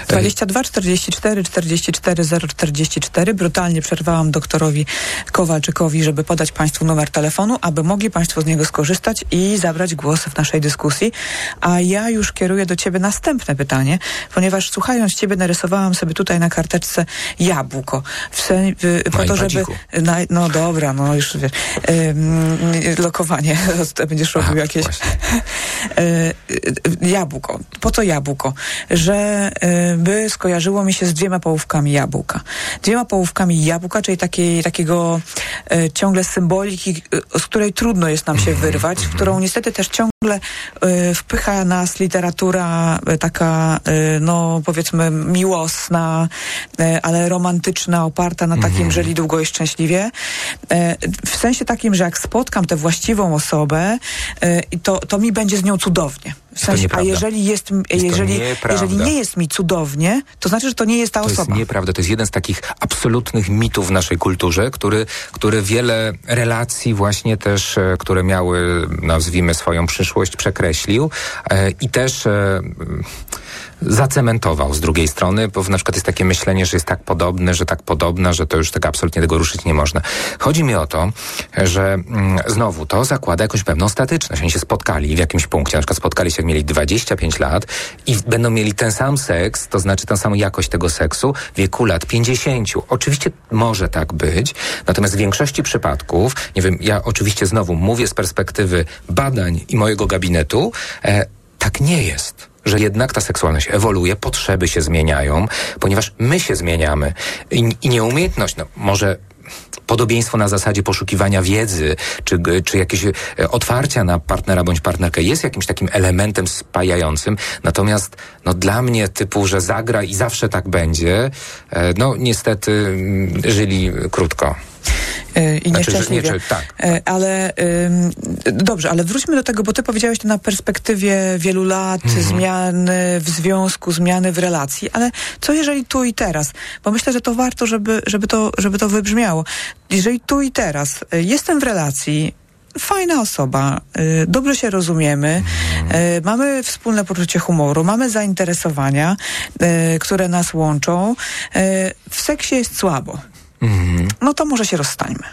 Speaker 3: 22 44 44 044. Brutalnie przerwałam doktorowi Kowalczykowi, żeby podać Państwu numer telefonu, aby mogli Państwo z niego skorzystać i zabrać głos w naszej dyskusji. A ja już kieruję do Ciebie następne pytanie, ponieważ słuchając Ciebie narysowałam sobie tutaj na karteczce jabłko. W sen, po to, żeby... Na, no dobra, no już wiesz. Ym, lokowanie. Będziesz robił Aha, jakieś... y, jabłko. Po co jabłko? Że Y, by skojarzyło mi się z dwiema połówkami jabłka. Dwiema połówkami jabłka, czyli takiej, takiego y, ciągle symboliki, y, z której trudno jest nam się wyrwać, w którą niestety też ciągle wpycha nas literatura taka, no powiedzmy miłosna, ale romantyczna, oparta na takim, mhm. że długo i szczęśliwie. W sensie takim, że jak spotkam tę właściwą osobę, to, to mi będzie z nią cudownie. W sensie, a jeżeli jest, jest jeżeli, jeżeli nie jest mi cudownie, to znaczy, że to nie jest ta
Speaker 4: to
Speaker 3: osoba.
Speaker 4: To jest nieprawda. To jest jeden z takich absolutnych mitów w naszej kulturze, który, który wiele relacji właśnie też, e, które miały, nazwijmy swoją przyszłość, przekreślił e, i też e, zacementował z drugiej strony, bo na przykład jest takie myślenie, że jest tak podobny, że tak podobna, że to już tak absolutnie tego ruszyć nie można. Chodzi mi o to, że mm, znowu to zakłada jakąś pewną statyczność. Oni się spotkali w jakimś punkcie, na przykład spotkali się jak mieli 25 lat i będą mieli ten sam seks, to znaczy tę samą jakość tego seksu w wieku lat 50. Oczywiście może tak być, natomiast w większości przypadków, nie wiem, ja oczywiście znowu mówię z perspektywy badań i mojego gabinetu, e, tak nie jest że jednak ta seksualność ewoluuje, potrzeby się zmieniają, ponieważ my się zmieniamy i, i nieumiejętność, no może podobieństwo na zasadzie poszukiwania wiedzy, czy, czy jakieś e, otwarcia na partnera bądź partnerkę jest jakimś takim elementem spajającym. Natomiast no, dla mnie typu, że zagra i zawsze tak będzie, e, no niestety mm, żyli krótko.
Speaker 3: E, i znaczy, nieszczęśliwie. Nie,
Speaker 4: tak.
Speaker 3: Ale dobrze, ale wróćmy do tego, bo ty powiedziałeś to na perspektywie wielu lat, mhm. zmiany w związku, zmiany w relacji, ale co jeżeli tu i teraz? Bo myślę, że to warto, żeby, żeby, to, żeby to wybrzmiało. Jeżeli tu i teraz y, jestem w relacji, fajna osoba, y, dobrze się rozumiemy, y, mamy wspólne poczucie humoru, mamy zainteresowania, y, które nas łączą. W seksie jest słabo. No to może się rozstańmy.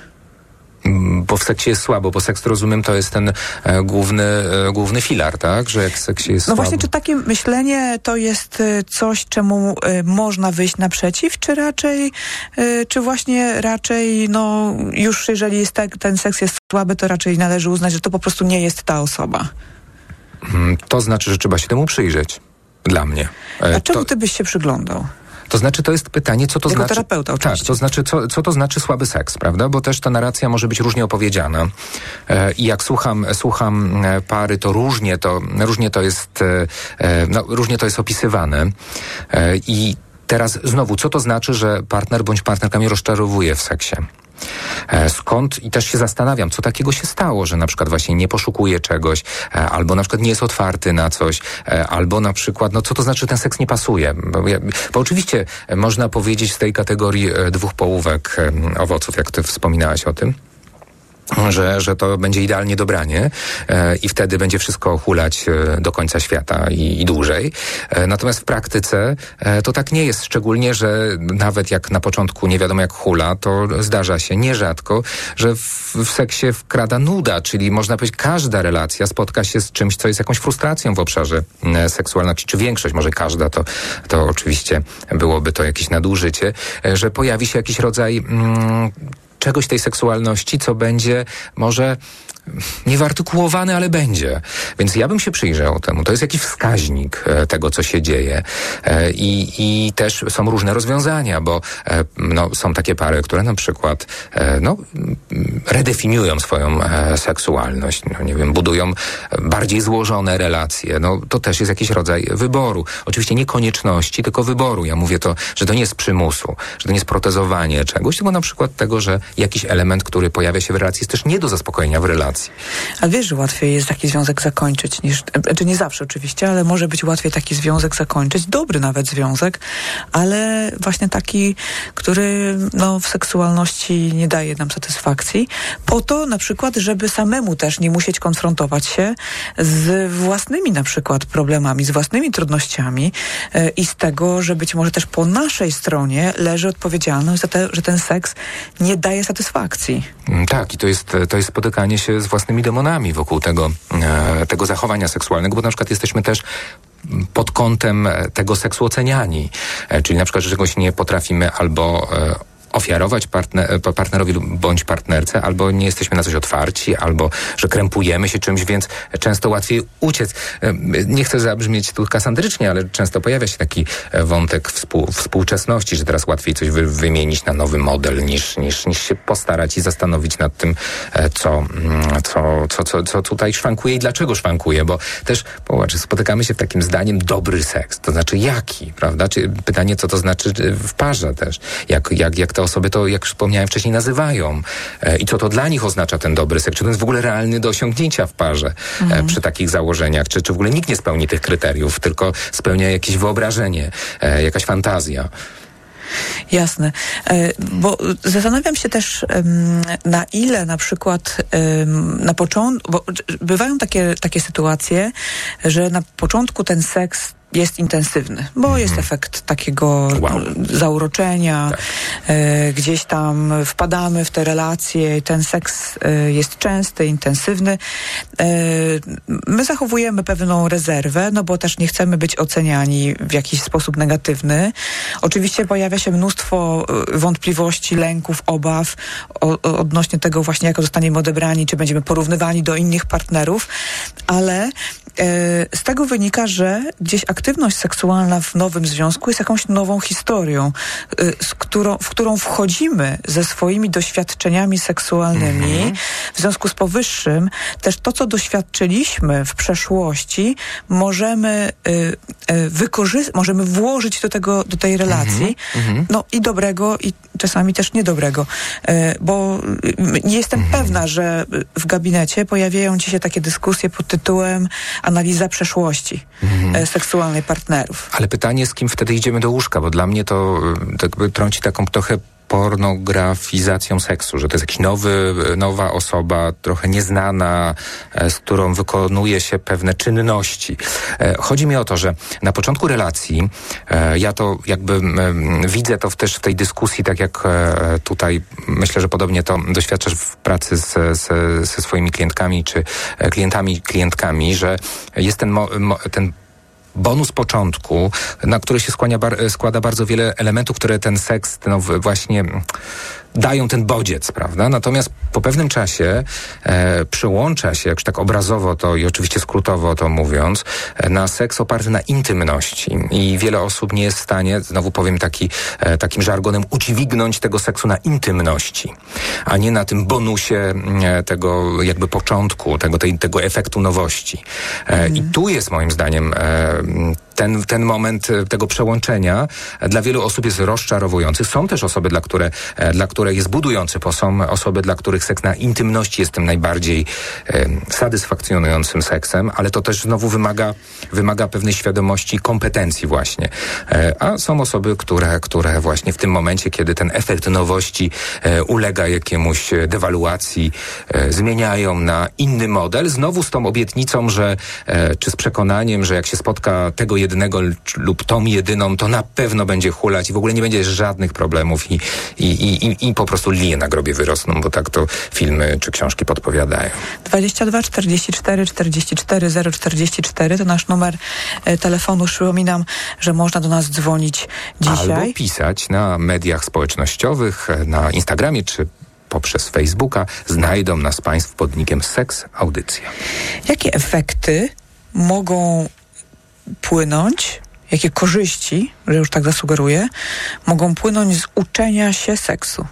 Speaker 4: Mm, Bo w seksie jest słabo, bo seks, rozumiem, to jest ten e, główny, e, główny filar, tak? Że jak w seksie jest
Speaker 3: No
Speaker 4: słabo...
Speaker 3: właśnie, czy takie myślenie to jest y, coś, czemu y, można wyjść naprzeciw, czy raczej, y, czy właśnie raczej, no już jeżeli jest tak, ten seks jest słaby, to raczej należy uznać, że to po prostu nie jest ta osoba.
Speaker 4: Mm, To znaczy, że trzeba się temu przyjrzeć. Dla mnie. E,
Speaker 3: A czemu
Speaker 4: to,
Speaker 3: ty byś się przyglądał?
Speaker 4: To znaczy, to jest pytanie, co to
Speaker 3: Jako
Speaker 4: znaczy...
Speaker 3: terapeuta
Speaker 4: Tak,
Speaker 3: oczywiście.
Speaker 4: to znaczy, co, co to znaczy słaby seks, prawda? Bo też ta narracja może być różnie opowiedziana. E, I jak słucham, słucham e, pary, to różnie to, różnie to jest, e, no, różnie to jest opisywane. I teraz znowu, co to znaczy, że partner bądź partnerka mnie rozczarowuje w seksie? E, Skąd i też się zastanawiam, co takiego się stało, że na przykład właśnie nie poszukuje czegoś, e, albo na przykład nie jest otwarty na coś, e, albo na przykład, no co to znaczy, że ten seks nie pasuje? Bo, oczywiście można powiedzieć z tej kategorii dwóch połówek owoców, jak ty wspominałaś o tym że, że to będzie idealnie dobranie e, i wtedy będzie wszystko hulać e, do końca świata i, i dłużej. E, natomiast w praktyce e, to tak nie jest, szczególnie, że nawet jak na początku nie wiadomo jak hula, to zdarza się nierzadko, że w, w seksie wkrada nuda, czyli można powiedzieć każda relacja spotka się z czymś, co jest jakąś frustracją w obszarze e, seksualności, czy większość, może każda, to, to oczywiście byłoby to jakieś nadużycie, e, że pojawi się jakiś rodzaj mm, czegoś tej seksualności, co będzie może niewyartykułowane, ale będzie. Więc ja bym się przyjrzał temu. To jest jakiś wskaźnik e, tego, co się dzieje. E, I, I też są różne rozwiązania, bo e, no, są takie pary, które na przykład no, redefiniują swoją seksualność. No, nie wiem, budują bardziej złożone relacje. No, to też jest jakiś rodzaj wyboru. Oczywiście nie konieczności, tylko wyboru. Ja mówię to, że to nie jest przymusu, że to nie jest protezowanie czegoś, tylko na przykład tego, że jakiś element, który pojawia się w relacji, jest też nie do zaspokojenia w relacji.
Speaker 3: Ale wiesz, że łatwiej jest taki związek zakończyć niż, czy nie zawsze oczywiście, ale może być łatwiej taki związek zakończyć, dobry nawet związek, ale właśnie taki, który no, w seksualności nie daje nam satysfakcji, po to na przykład, żeby samemu też nie musieć konfrontować się z własnymi na przykład problemami, z własnymi trudnościami e, i z tego, że być może też po naszej stronie leży odpowiedzialność za to, że ten seks nie daje satysfakcji.
Speaker 4: Mm, Tak, i to jest, to jest spotykanie się z własnymi demonami wokół tego, e, tego zachowania seksualnego, bo na przykład jesteśmy też pod kątem tego seksu oceniani. E, Czyli na przykład, że czegoś nie potrafimy albo e, ofiarować partner, e, partnerowi bądź partnerce, albo nie jesteśmy na coś otwarci, albo że krępujemy się czymś, więc często łatwiej uciec. E, Nie chcę zabrzmieć tu kasandrycznie, ale często pojawia się taki e, wątek współ, współczesności, że teraz łatwiej coś wy, wymienić na nowy model, niż, niż, niż się postarać i zastanowić nad tym, co, mm, co, co, co, co tutaj szwankuje i dlaczego szwankuje, bo też popatrz, spotykamy się w takim zdaniem dobry seks, to znaczy jaki, prawda? Czy pytanie, co to znaczy w parze też, jak, jak, jak te osoby to, jak wspomniałem wcześniej, nazywają. E, i co to dla nich oznacza ten dobry seks, czy to jest w ogóle realny do osiągnięcia w parze e, przy takich założeniach, czy, czy w ogóle nikt nie spełni tych kryteriów, tylko spełnia jakieś wyobrażenie, e, jakaś fantazja.
Speaker 3: Jasne, bo zastanawiam się też na ile na przykład na początku, bo bywają takie, takie sytuacje, że na początku ten seks jest intensywny, bo jest efekt takiego
Speaker 4: Mhm. Wow.
Speaker 3: zauroczenia,
Speaker 4: Tak.
Speaker 3: e, gdzieś tam wpadamy w te relacje, ten seks e, jest częsty, intensywny. E, my zachowujemy pewną rezerwę, no bo też nie chcemy być oceniani w jakiś sposób negatywny. Oczywiście pojawia się mnóstwo wątpliwości, lęków, obaw o, o, odnośnie tego właśnie, jak zostaniemy odebrani, czy będziemy porównywani do innych partnerów, ale z tego wynika, że gdzieś aktywność seksualna w nowym związku jest jakąś nową historią, e, którą, w którą wchodzimy ze swoimi doświadczeniami seksualnymi. W związku z powyższym też to, co doświadczyliśmy w przeszłości, możemy y, y, wykorzystać, możemy włożyć do tego, do tej relacji, no i dobrego, i czasami też niedobrego, y, bo nie jestem pewna, że w gabinecie pojawiają ci się takie dyskusje pod tytułem analiza przeszłości y, seksualnej partnerów.
Speaker 4: Ale pytanie, z kim wtedy idziemy do łóżka, bo dla mnie to y, tak trąci taką trochę pornografizacją seksu, że to jest jakiś nowy, nowa osoba, trochę nieznana, e, z którą wykonuje się pewne czynności. E, chodzi mi o to, że na początku relacji, e, ja to jakby widzę to też w tej dyskusji, tak jak tutaj myślę, że podobnie to doświadczasz w pracy z, z, ze swoimi klientkami czy klientami, klientkami, że jest ten, ten bonus początku, na który się skłania, składa bardzo wiele elementów, które ten seks no, właśnie dają ten bodziec, prawda? Natomiast po pewnym czasie e, przełącza się, jak tak obrazowo to i oczywiście skrótowo to mówiąc, e, na seks oparty na intymności. I wiele osób nie jest w stanie, znowu powiem taki, e, takim żargonem, udźwignąć tego seksu na intymności, a nie na tym bonusie e, tego jakby początku, tego, tej, tego efektu nowości. Mhm. I tu jest moim zdaniem e, ten, ten moment e, tego przełączenia dla wielu osób jest rozczarowujący. Są też osoby, dla, które, dla których jest budujący, bo są osoby, dla których seks na intymności jest tym najbardziej e, satysfakcjonującym seksem, ale to też znowu wymaga, wymaga pewnej świadomości, kompetencji właśnie. E, a są osoby, które, które właśnie w tym momencie, kiedy ten efekt nowości e, ulega jakiemuś dewaluacji, e, zmieniają na inny model, znowu z tą obietnicą, że e, czy z przekonaniem, że jak się spotka tego jednego lub tą jedyną, to na pewno będzie hulać i w ogóle nie będzie żadnych problemów i, i, i, i po prostu linie na grobie wyrosną, bo tak to filmy czy książki podpowiadają.
Speaker 3: 22 44 44 044 to nasz numer e, telefonu. Przypominam, że można do nas dzwonić dzisiaj.
Speaker 4: Albo pisać na mediach społecznościowych, e, na Instagramie czy poprzez Facebooka. Znajdą nas Państwo pod nikiem Seks Audycja.
Speaker 3: Jakie efekty mogą płynąć jakie korzyści, że już tak zasugeruję, mogą płynąć z uczenia się seksu?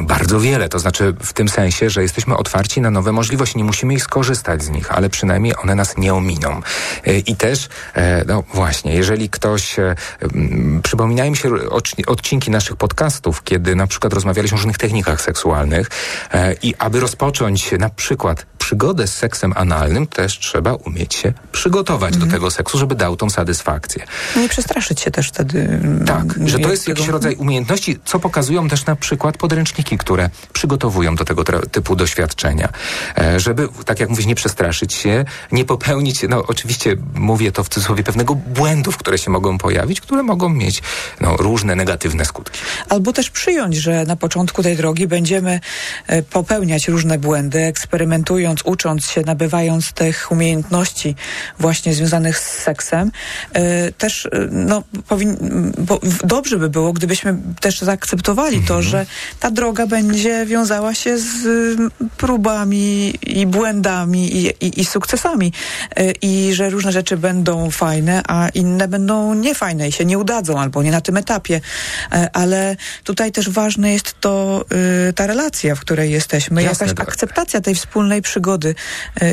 Speaker 4: Bardzo wiele, to znaczy w tym sensie, że jesteśmy otwarci na nowe możliwości, nie musimy ich skorzystać z nich, ale przynajmniej one nas nie ominą. E, I też, e, no właśnie, jeżeli ktoś, e, przypominają mi się odcinki naszych podcastów, kiedy na przykład rozmawialiśmy o różnych technikach seksualnych i aby rozpocząć na przykład przygodę z seksem analnym, też trzeba umieć się przygotować mhm. do tego seksu, żeby dał tą satysfakcję.
Speaker 3: Nie przestraszyć się też wtedy.
Speaker 4: Tak, że to jest jakiś rodzaj umiejętności, co pokazują też na przykład podręczniki które przygotowują do tego typu doświadczenia, e, żeby, tak jak mówisz, nie przestraszyć się, nie popełnić, no oczywiście mówię to w cudzysłowie, pewnego błędów, które się mogą pojawić, które mogą mieć no, różne negatywne skutki.
Speaker 3: Albo też przyjąć, że na początku tej drogi będziemy e, popełniać różne błędy, eksperymentując, ucząc się, nabywając tych umiejętności właśnie związanych z seksem. E, też no, powin, dobrze by było, gdybyśmy też zaakceptowali mhm. to, że ta droga droga będzie wiązała się z mm, próbami i błędami i, i, i sukcesami. Y, I że różne rzeczy będą fajne, a inne będą niefajne i się nie udadzą albo nie na tym etapie. Y, ale tutaj też ważne jest to y, ta relacja, w której jesteśmy. Jasne, Jakaś tak. akceptacja tej wspólnej przygody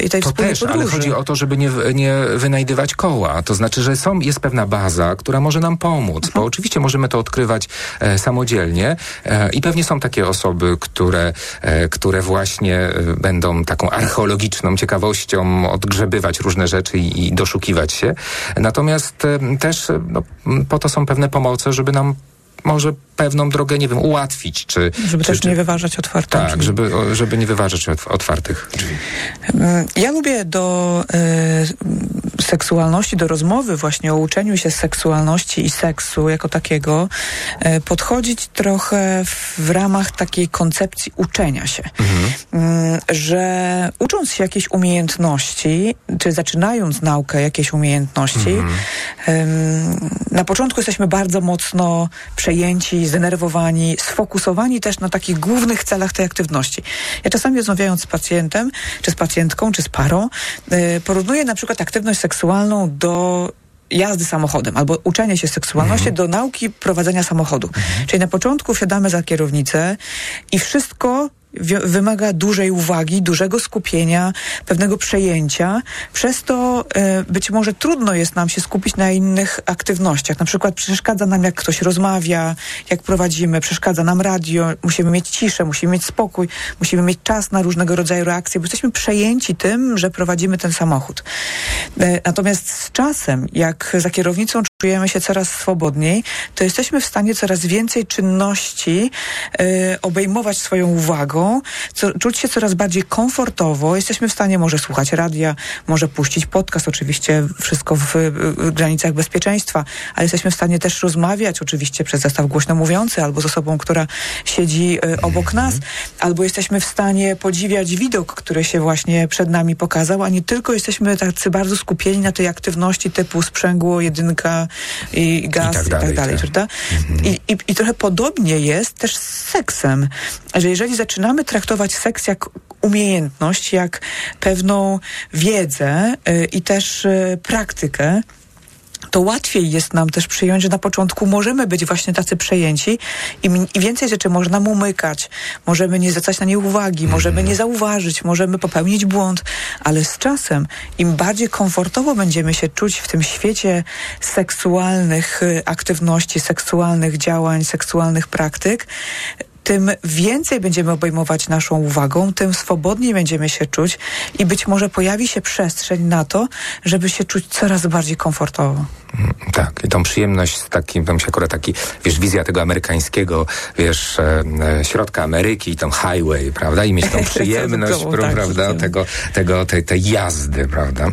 Speaker 3: i tej
Speaker 4: to
Speaker 3: wspólnej
Speaker 4: też,
Speaker 3: podróży.
Speaker 4: ale chodzi o to, żeby nie, nie wynajdywać koła. To znaczy, że są, jest pewna baza, która może nam pomóc, bo mhm. oczywiście możemy to odkrywać e, samodzielnie e, i pewnie są takie osoby, które, e, które właśnie e, będą taką archeologiczną ciekawością odgrzebywać różne rzeczy i, doszukiwać się. Natomiast e, też no, po to są pewne pomoce, żeby nam może pewną drogę, nie wiem, ułatwić, czy...
Speaker 3: Żeby
Speaker 4: czy,
Speaker 3: też nie wyważać otwartych
Speaker 4: Tak, drzwi. żeby, żeby nie wyważać otwartych drzwi.
Speaker 3: Mm, ja lubię do y, seksualności, do rozmowy właśnie o uczeniu się seksualności i seksu jako takiego y, podchodzić trochę w ramach takiej koncepcji uczenia się. Mhm. Y, że ucząc się jakiejś umiejętności, czy zaczynając naukę jakiejś umiejętności, mhm. na początku jesteśmy bardzo mocno przejęci, zdenerwowani, sfokusowani też na takich głównych celach tej aktywności. Ja czasami rozmawiając z pacjentem, czy z pacjentką, czy z parą, yy, porównuję na przykład aktywność seksualną do jazdy samochodem albo uczenie się seksualności mhm. do nauki prowadzenia samochodu. Mhm. Czyli na początku wsiadamy za kierownicę i wszystko wymaga dużej uwagi, dużego skupienia, pewnego przejęcia. Przez to e, być może trudno jest nam się skupić na innych aktywnościach. Na przykład przeszkadza nam, jak ktoś rozmawia, jak prowadzimy, przeszkadza nam radio, musimy mieć ciszę, musimy mieć spokój, musimy mieć czas na różnego rodzaju reakcje, bo jesteśmy przejęci tym, że prowadzimy ten samochód. E, natomiast z czasem, jak za kierownicą czujemy się coraz swobodniej, to jesteśmy w stanie coraz więcej czynności y, obejmować swoją uwagą, co, czuć się coraz bardziej komfortowo. Jesteśmy w stanie może słuchać radia, może puścić podcast, oczywiście wszystko w, w granicach bezpieczeństwa, ale jesteśmy w stanie też rozmawiać, oczywiście przez zestaw głośno mówiący, albo z osobą, która siedzi y, obok nas, albo jesteśmy w stanie podziwiać widok, który się właśnie przed nami pokazał, a nie tylko jesteśmy tacy bardzo skupieni na tej aktywności typu sprzęgło, jedynka, i gaz i tak dalej, i tak dalej tak. prawda? Mhm. I, i, I trochę podobnie jest też z seksem, że jeżeli zaczynamy traktować seks jak umiejętność, jak pewną wiedzę y, i też y, praktykę, to łatwiej jest nam też przyjąć, że na początku możemy być właśnie tacy przejęci i, i więcej rzeczy można umykać, możemy nie zwracać na nie uwagi, możemy nie zauważyć, możemy popełnić błąd, ale z czasem im bardziej komfortowo będziemy się czuć w tym świecie seksualnych y, aktywności, seksualnych działań, seksualnych praktyk, tym więcej będziemy obejmować naszą uwagą, tym swobodniej będziemy się czuć i być może pojawi się przestrzeń na to, żeby się czuć coraz bardziej komfortowo.
Speaker 4: Mm, tak, i tą przyjemność z takim, tam się akurat taki, wiesz, wizja tego amerykańskiego, wiesz, e, e środka Ameryki, tą highway, prawda, i mieć tą przyjemność, tak, prawda, tego, tego, tej, tej jazdy, prawda,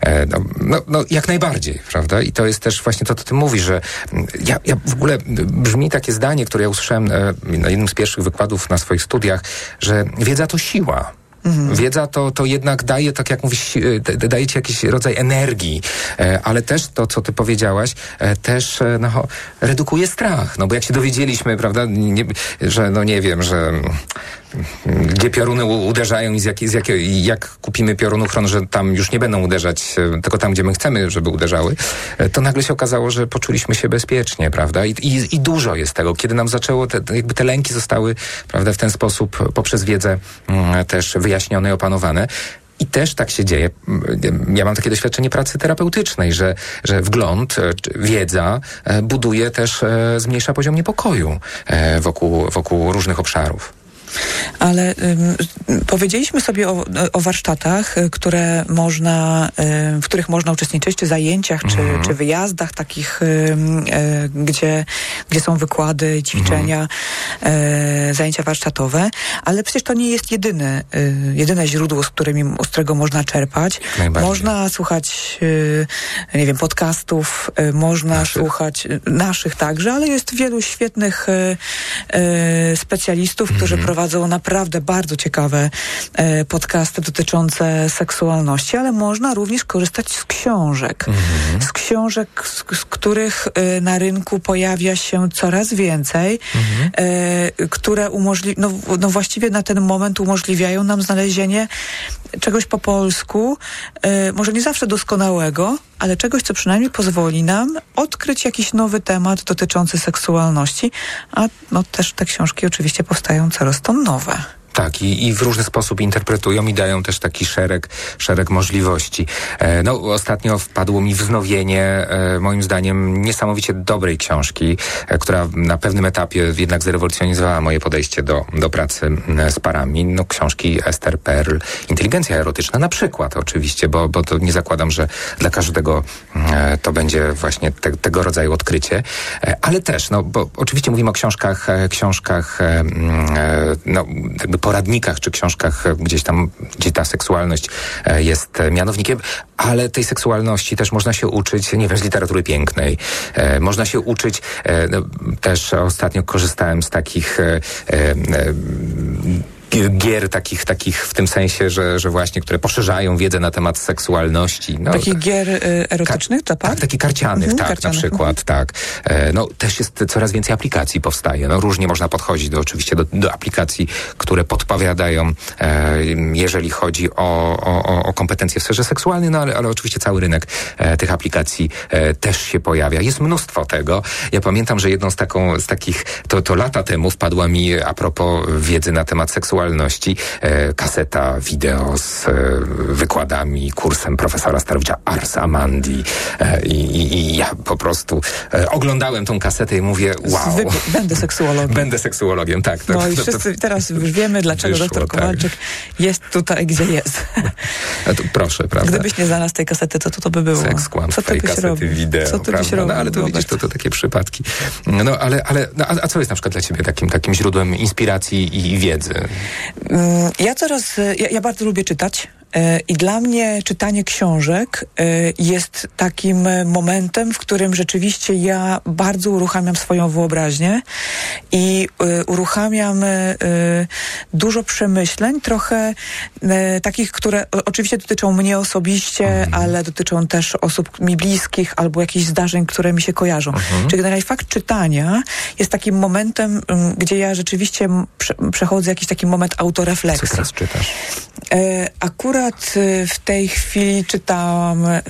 Speaker 4: e, no, no, no, jak najbardziej, prawda, i to jest też właśnie to, co ty mówisz, że mm, ja, ja w ogóle, brzmi takie zdanie, które ja usłyszałem na jednym z pierwszych wykładów na swoich studiach, że wiedza to siła. Mhm. Wiedza to, to jednak daje, tak jak mówisz, e, daje ci jakiś rodzaj energii, e, ale też to, co ty powiedziałaś, e, też no, redukuje strach. No bo jak się dowiedzieliśmy, prawda, nie, że no nie wiem, że gdzie pioruny uderzają i z, jak, z jak, jak kupimy piorunochron, że tam już nie będą uderzać, tylko tam, gdzie my chcemy, żeby uderzały, to nagle się okazało, że poczuliśmy się bezpiecznie, prawda? I, i, i dużo jest tego. Kiedy nam zaczęło, te, jakby te lęki zostały, prawda, w ten sposób poprzez wiedzę mm, też wyjaśnione i opanowane. I też tak się dzieje. Ja mam takie doświadczenie pracy terapeutycznej, że, że wgląd, e, wiedza e, buduje też, e, zmniejsza poziom niepokoju wokół, wokół różnych obszarów.
Speaker 3: Ale powiedzieliśmy sobie o, o, warsztatach, y, które można, y, w których można uczestniczyć, czy zajęciach, czy, mhm. czy wyjazdach takich, y, gdzie, gdzie są wykłady, ćwiczenia, mhm. zajęcia warsztatowe, ale przecież to nie jest jedyne, jedyne źródło, z, którymi, z którego można czerpać. Można słuchać, nie wiem, podcastów, można naszych. słuchać naszych także, ale jest wielu świetnych specjalistów, którzy mhm. prowadzą prowadzą naprawdę bardzo ciekawe e, podcasty dotyczące seksualności, ale można również korzystać z książek. Mhm. Z książek, z, z których e, na rynku pojawia się coraz więcej, mhm. e, które umożli no, no właściwie na ten moment umożliwiają nam znalezienie czegoś po polsku, e, może nie zawsze doskonałego, ale czegoś, co przynajmniej pozwoli nam odkryć jakiś nowy temat dotyczący seksualności, a no też te książki oczywiście powstają coraz to nowe.
Speaker 4: Tak, i, i w różny sposób interpretują i dają też taki szereg, szereg możliwości. E, no, ostatnio wpadło mi wznowienie, e, moim zdaniem, niesamowicie dobrej książki, e, która na pewnym etapie jednak zrewolucjonizowała moje podejście do, do pracy z parami. No, książki Esther Perl, Inteligencja erotyczna na przykład oczywiście, bo, bo to nie zakładam, że dla każdego e, to będzie właśnie te, tego rodzaju odkrycie, e, ale też, no, bo oczywiście mówimy o książkach, e, książkach, no, jakby poradnikach czy książkach gdzieś tam, gdzie ta seksualność e, jest mianownikiem, ale tej seksualności też można się uczyć, nie wiem, z literatury pięknej. E, można się uczyć, e, no, też ostatnio korzystałem z takich gier takich, takich w tym sensie, że, że właśnie, które poszerzają wiedzę na temat seksualności.
Speaker 3: No, takich gier y, erotycznych, to tak?
Speaker 4: Tak, takich karcianych, mhm, tak, karcianych. na przykład, mhm. tak. E, no, też jest coraz więcej aplikacji powstaje. No, różnie można podchodzić do, oczywiście do, do aplikacji, które podpowiadają, e, jeżeli chodzi o, o, o kompetencje w sferze seksualnej, no ale, ale oczywiście cały rynek e, tych aplikacji e, też się pojawia. Jest mnóstwo tego. Ja pamiętam, że jedną z taką, z takich, to, to lata temu wpadła mi a propos wiedzy na temat seksualności seksualności. E, kaseta wideo z e, wykładami, kursem profesora Starowicza Ars Amandi e, i, i, i ja po prostu oglądałem tą kasetę i mówię wow.
Speaker 3: Wy, będę seksuologiem.
Speaker 4: Będę seksuologiem, tak. To,
Speaker 3: no i wszyscy teraz już wiemy, dlaczego
Speaker 4: Wyszło,
Speaker 3: doktor
Speaker 4: tak.
Speaker 3: Kowalczyk jest tutaj, gdzie jest.
Speaker 4: To proszę, prawda?
Speaker 3: Gdybyś nie znalazł tej kasety, to co to by było?
Speaker 4: Seks, kłamstwo
Speaker 3: co ty
Speaker 4: i
Speaker 3: byś
Speaker 4: kasety
Speaker 3: robił?
Speaker 4: wideo,
Speaker 3: Co ty byś
Speaker 4: prawda?
Speaker 3: robił
Speaker 4: No ale to widzisz, to, to takie przypadki. No ale, ale no, a, a co jest na przykład dla ciebie takim, takim źródłem inspiracji i wiedzy?
Speaker 3: Mm, Ja coraz, e, ja, ja bardzo lubię czytać. E, I dla mnie czytanie książek e, jest takim e, momentem, w którym rzeczywiście ja bardzo uruchamiam swoją wyobraźnię i uruchamiam dużo przemyśleń, trochę takich, które oczywiście dotyczą mnie osobiście, ale dotyczą też osób mi bliskich albo jakichś zdarzeń, które mi się kojarzą. Czyli generalnie fakt czytania jest takim momentem, mm, gdzie ja rzeczywiście przechodzę jakiś taki moment
Speaker 4: Co
Speaker 3: autorefleksji.
Speaker 4: teraz czytasz?
Speaker 3: E, akurat e, w tej chwili czytałam e,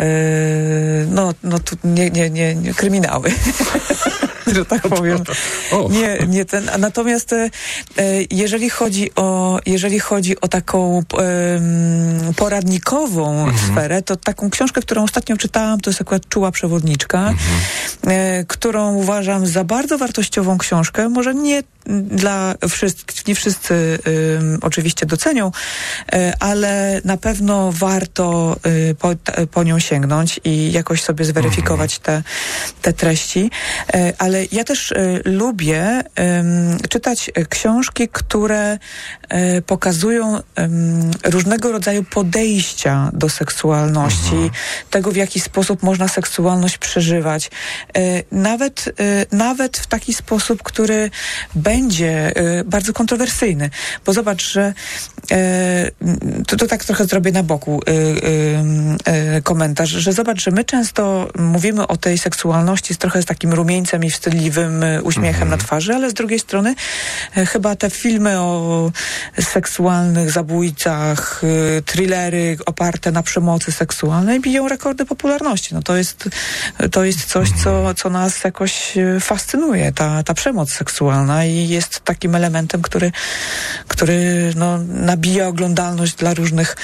Speaker 3: no, no tu nie, nie, nie, nie kryminały. że tak powiem. Nie, nie ten. a Natomiast e, jeżeli chodzi o jeżeli chodzi o taką poradnikową sferę, to taką książkę, którą ostatnio czytałam, to jest akurat Czuła Przewodniczka, e, którą uważam za bardzo wartościową książkę. Może nie dla wszystkich, nie wszyscy em, oczywiście docenią, e, ale na pewno warto e, po, po nią sięgnąć i jakoś sobie zweryfikować te, te treści. E, ale ja też e, lubię czytać książki, które e, pokazują różnego rodzaju podejścia do seksualności, tego w jaki sposób można seksualność przeżywać. Nawet, nawet w taki sposób, który będzie e, bardzo kontrowersyjny. Bo zobacz, że e, to, to tak trochę zrobię na boku e, komentarz, że zobacz, że my często mówimy o tej seksualności z trochę z takim rumieńcem i wstydliwym uśmiechem na twarzy, ale z drugiej strony chyba te filmy o seksualnych zabójcach, thrillery oparte na przemocy seksualnej biją rekordy popularności. No to jest, to jest coś, co, co nas jakoś fascynuje, ta, ta przemoc seksualna i jest takim elementem, który, który no, nabija oglądalność dla różnych...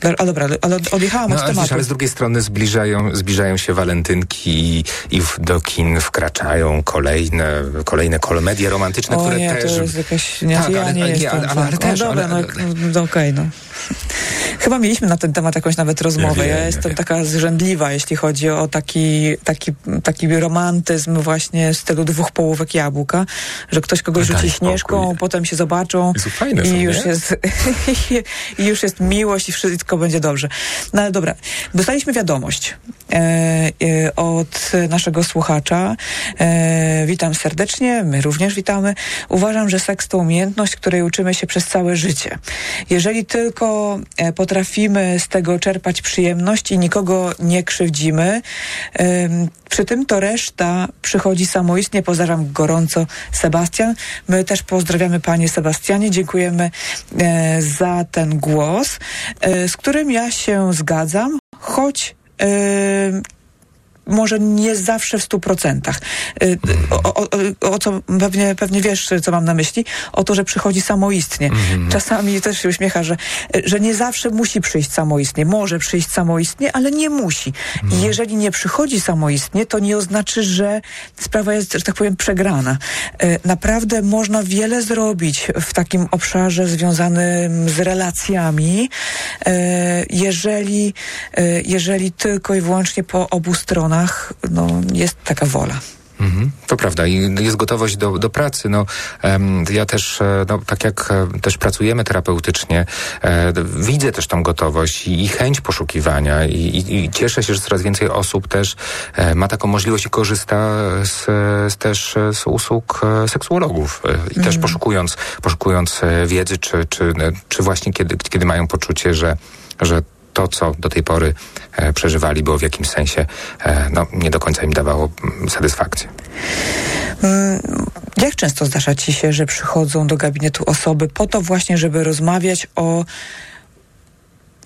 Speaker 3: Dla, a dobra, ale odjechałam
Speaker 4: No,
Speaker 3: od
Speaker 4: ale,
Speaker 3: tematu.
Speaker 4: ale z drugiej strony zbliżają, zbliżają się walentynki i, i w, do kin wkraczają kolejne, kolejne komedie romantyczne,
Speaker 3: o
Speaker 4: które
Speaker 3: nie,
Speaker 4: też...
Speaker 3: to jest jakaś... Nie,
Speaker 4: Tak,
Speaker 3: ja
Speaker 4: ale-
Speaker 3: nie
Speaker 4: ale nie,
Speaker 3: jestem
Speaker 4: ale- ale
Speaker 3: fanką.
Speaker 4: też,
Speaker 3: no dobra,
Speaker 4: ale-
Speaker 3: no, no okej, no. Chyba mieliśmy na ten temat jakąś nawet rozmowę.
Speaker 4: Ja
Speaker 3: jestem
Speaker 4: wiem.
Speaker 3: taka zrzędliwa, jeśli chodzi o taki, taki, taki romantyzm właśnie z tego dwóch połówek jabłka, że ktoś kogoś rzuci śnieżką, potem się zobaczą
Speaker 4: Jezu, fajne
Speaker 3: i
Speaker 4: są,
Speaker 3: już
Speaker 4: nie?
Speaker 3: jest i już jest miłość i wszystko będzie dobrze. No ale dobra, dostaliśmy wiadomość e, e, od naszego słuchacza. E, witam serdecznie, my również witamy. Uważam, że seks to umiejętność, której uczymy się przez całe życie. Jeżeli tylko e, potrafimy z tego czerpać przyjemność i nikogo nie krzywdzimy, przy tym to reszta przychodzi samoistnie. Pozdrawiam gorąco Sebastian. My też pozdrawiamy panie Sebastianie. Dziękujemy e, za ten głos, e, z którym ja się zgadzam, choć e, może nie zawsze w stu procentach. Y, O, o, o, o co pewnie, pewnie wiesz, co mam na myśli? O to, że przychodzi samoistnie. Czasami też się uśmiecha, że, że nie zawsze musi przyjść samoistnie. Może przyjść samoistnie, ale nie musi. I jeżeli nie przychodzi samoistnie, to nie oznaczy, że sprawa jest, że tak powiem, przegrana. Y, Naprawdę można wiele zrobić w takim obszarze związanym z relacjami, y, jeżeli, jeżeli tylko i wyłącznie po obu stronach no, jest taka wola.
Speaker 4: Mhm, to prawda i jest gotowość do, do pracy. No, em, ja też, e, no, tak jak e, też pracujemy terapeutycznie, e, widzę też tą gotowość i, i chęć poszukiwania i, i, i cieszę się, że coraz więcej osób też e, ma taką możliwość i korzysta z, z też z usług seksuologów e, i też poszukując, poszukując wiedzy, czy, czy, czy właśnie kiedy, kiedy mają poczucie, że, że to, co do tej pory e, przeżywali, było w jakimś sensie e, no, nie do końca im dawało mm, satysfakcję.
Speaker 3: Mm, Jak często zdarza ci się, że przychodzą do gabinetu osoby po to właśnie, żeby rozmawiać o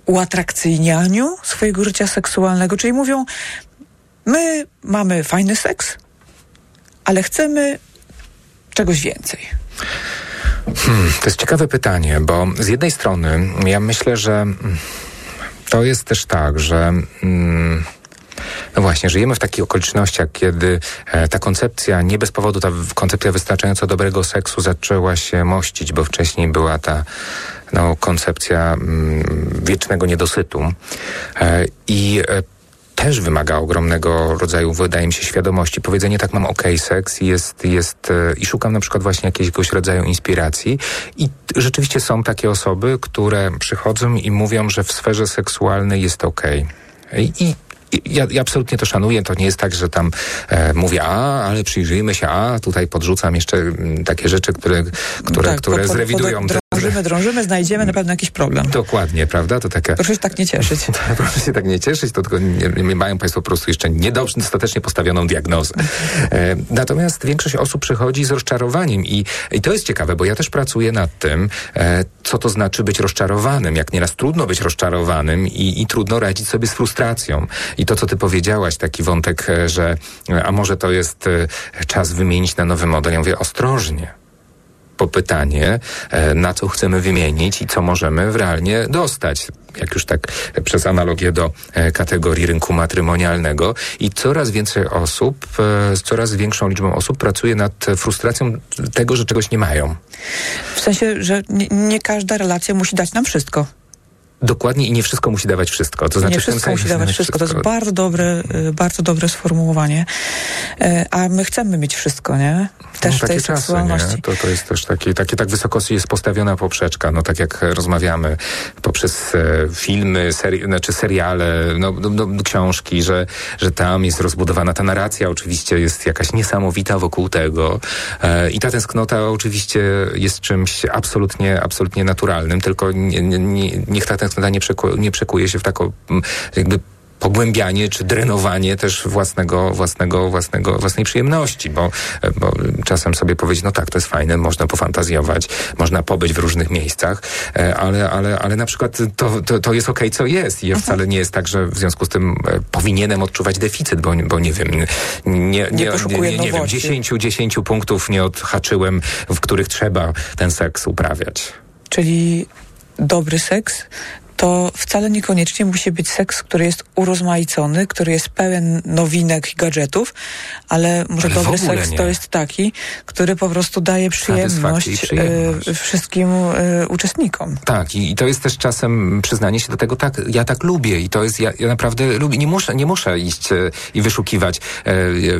Speaker 3: uatrakcyjnianiu swojego życia seksualnego? Czyli mówią, my mamy fajny seks, ale chcemy czegoś więcej.
Speaker 4: Hmm, to jest ciekawe pytanie, bo z jednej strony ja myślę, że mm, to jest też tak, że. Mm, no właśnie, żyjemy w takich okolicznościach, kiedy e, ta koncepcja, nie bez powodu ta koncepcja wystarczająco dobrego seksu zaczęła się mościć, bo wcześniej była ta no, koncepcja mm, wiecznego niedosytu. E, I e, też wymaga ogromnego rodzaju, wydaje mi się, świadomości. Powiedzenie tak, mam ok, seks jest, jest e, i szukam na przykład właśnie jakiegoś rodzaju inspiracji. I rzeczywiście są takie osoby, które przychodzą i mówią, że w sferze seksualnej jest ok. I, ja, ja, absolutnie to szanuję. To nie jest tak, że tam e, mówię, a, ale przyjrzyjmy się, a tutaj podrzucam jeszcze m, mm, takie rzeczy, które, które, tak, które po, zrewidują.
Speaker 3: Drążymy, drążymy, znajdziemy na pewno jakiś problem.
Speaker 4: Dokładnie, prawda? To taka...
Speaker 3: Proszę się tak nie cieszyć.
Speaker 4: Proszę się tak nie cieszyć, to tylko nie, mają Państwo po prostu jeszcze niedobrze, dostatecznie postawioną diagnozę. E, natomiast większość osób przychodzi z rozczarowaniem i, i to jest ciekawe, bo ja też pracuję nad tym, e, co to znaczy być rozczarowanym. Jak nieraz trudno być rozczarowanym i, i trudno radzić sobie z frustracją. I to, co ty powiedziałaś, taki wątek, e, że e, a może to jest e, czas wymienić na nowy model. Ja mówię ostrożnie po pytanie, na co chcemy wymienić i co możemy realnie dostać. Jak już tak przez analogię do kategorii rynku matrymonialnego. I coraz więcej osób, z coraz większą liczbą osób pracuje nad frustracją tego, że czegoś nie mają.
Speaker 3: W sensie, że nie, nie każda relacja musi dać nam wszystko.
Speaker 4: Dokładnie i nie wszystko musi dawać wszystko.
Speaker 3: To znaczy, nie wszystko musi dawać wszystko. wszystko. To jest bardzo dobre, y, bardzo dobre sformułowanie. A my chcemy mieć wszystko, nie?
Speaker 4: Też no, tej seksualności. To, to jest też taki, takie, tak wysoko jest postawiona poprzeczka. No tak jak rozmawiamy poprzez e, filmy, seri znaczy seriale, no, no, no, książki, że, że tam jest rozbudowana ta narracja. Oczywiście jest jakaś niesamowita wokół tego. E, I ta tęsknota oczywiście jest czymś absolutnie, absolutnie naturalnym, tylko nie, nie, niech ta tęsknota nie, przeku, nie przekuje się w taką jakby pogłębianie czy drenowanie też własnego, własnego, własnego, własnej przyjemności, bo, bo czasem sobie powiedzieć, no tak, to jest fajne, można pofantazjować, można pobyć w różnych miejscach, e, ale, ale, ale na przykład to, to, to jest okej, okay, co jest i ja wcale nie jest tak, że w związku z tym e, powinienem odczuwać deficyt, bo, bo nie wiem, nie, nie, nie, nie, nie wiem, 10, 10 punktów nie odhaczyłem, w których trzeba ten seks uprawiać.
Speaker 3: Czyli dobry seks to wcale niekoniecznie musi być seks, który jest urozmaicony, który jest pełen nowinek i gadżetów, ale może ale dobry seks nie. to jest taki, który po prostu daje przyjemność, przyjemność. Y, wszystkim y, uczestnikom.
Speaker 4: Tak, i, i, to jest też czasem przyznanie się do tego, tak, ja tak lubię i to jest, ja, ja naprawdę lubię, nie muszę, nie muszę iść y, i wyszukiwać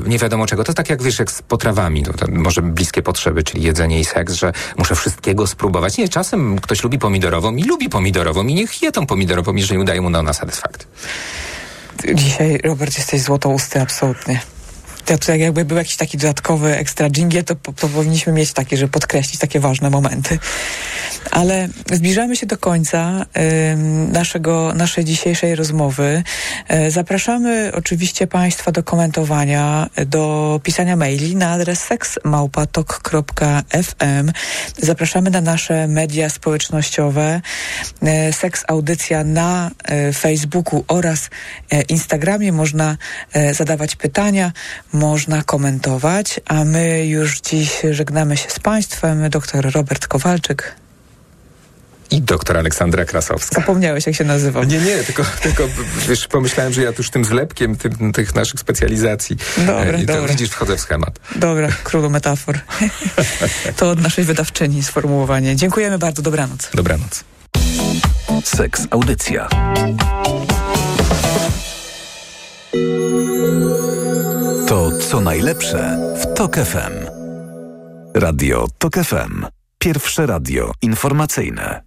Speaker 4: nie wiadomo czego. To tak jak wiesz, jak z potrawami, to, to może bliskie potrzeby, czyli jedzenie i seks, że muszę wszystkiego spróbować. Nie, czasem ktoś lubi pomidorową i lubi pomidorową i niech je tą pomidorową, jeżeli udaje mu na satysfakcję.
Speaker 3: Dzisiaj, Robert, jesteś złotousty, absolutnie to, jakby był jakiś taki dodatkowy ekstra dżingiel, to, to powinniśmy mieć takie, żeby podkreślić takie ważne momenty. Ale zbliżamy się do końca y, naszego, naszej dzisiejszej rozmowy. Y, zapraszamy oczywiście Państwa do komentowania, do pisania maili na adres seksmałpatok.fm. Zapraszamy na nasze media społecznościowe, y, Seks Audycja na y, Facebooku oraz Instagramie. Można zadawać pytania, można komentować, a my już dziś żegnamy się z Państwem. Doktor Robert Kowalczyk.
Speaker 4: I doktor Aleksandra Krasowska.
Speaker 3: Zapomniałeś, jak się nazywał.
Speaker 4: Nie, nie, tylko, tylko wiesz, pomyślałem, że ja już tym zlepkiem tym, tych naszych specjalizacji.
Speaker 3: Dobra, I dobra.
Speaker 4: widzisz, wchodzę w schemat.
Speaker 3: Dobra, królu metafor. to od naszej wydawczyni sformułowanie. Dziękujemy bardzo, dobranoc.
Speaker 4: Dobranoc.
Speaker 2: Seks Audycja. To co najlepsze w TOK FM. Radio TOK FM. Pierwsze radio informacyjne.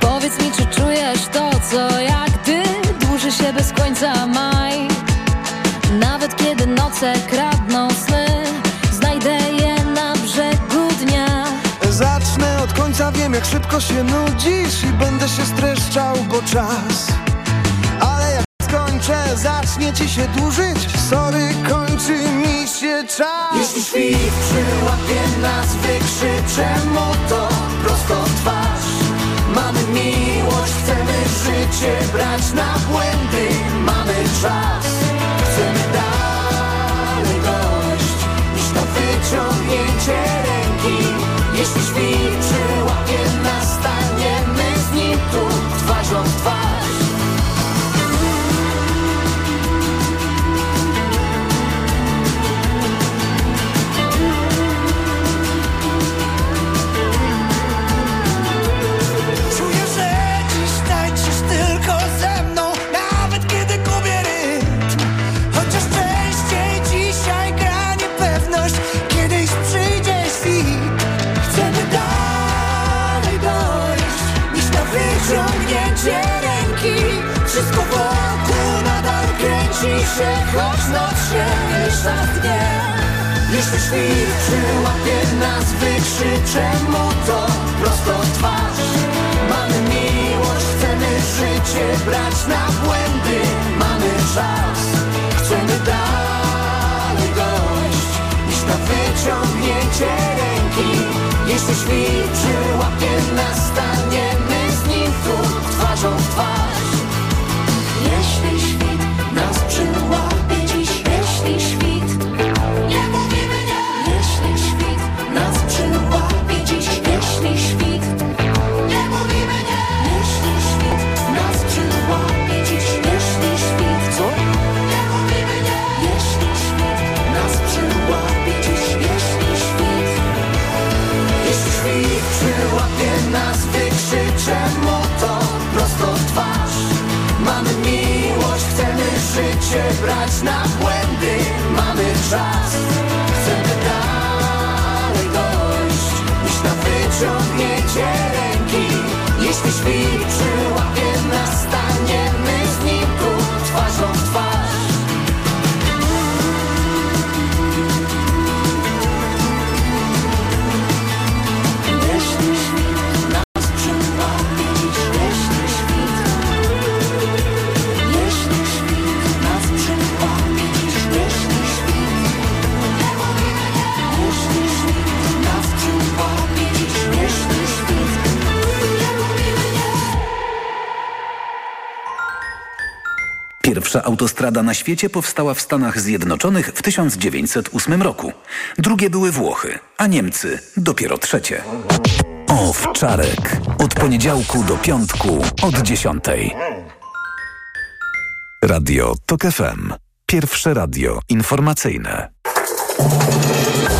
Speaker 5: Powiedz mi, czy czujesz to, co jak ty dłuży się bez końca maj. Nawet kiedy noce kradną
Speaker 6: Jak szybko się nudzisz i będę się streszczał, bo czas. Ale jak skończę, zacznie ci się dłużyć. Sorry, kończy mi się czas.
Speaker 7: Jeśli świt przyłapie nas, wykrzyczę mu to prosto twarz. Mamy miłość, chcemy życie brać na błędy. Mamy czas, chcemy dalej dojść. Niż to wyciągnięcie ręki. Jeśli świr przyłapie nas, staniemy z nim tu twarzą w twarz. Się, choć noc się w dnie. Jeśli świt nas, wykrzycze mu to prosto w twarz. Mamy miłość, chcemy życie brać na błędy. Mamy czas, chcemy dalej dojść. Niż na wyciągnięcie ręki. Jeśli świt przyłapie nas, życie brać na błędy. Mamy czas, chcemy dalej dojść. Niż na wyciągnięcie ręki. Jeśli świt przyłapie
Speaker 2: Pierwsza autostrada na świecie powstała w Stanach Zjednoczonych w 1908 roku. Drugie były Włochy, a Niemcy dopiero trzecie. Owczarek. Od poniedziałku do piątku od dziesiątej. Radio TOK FM. Pierwsze radio informacyjne.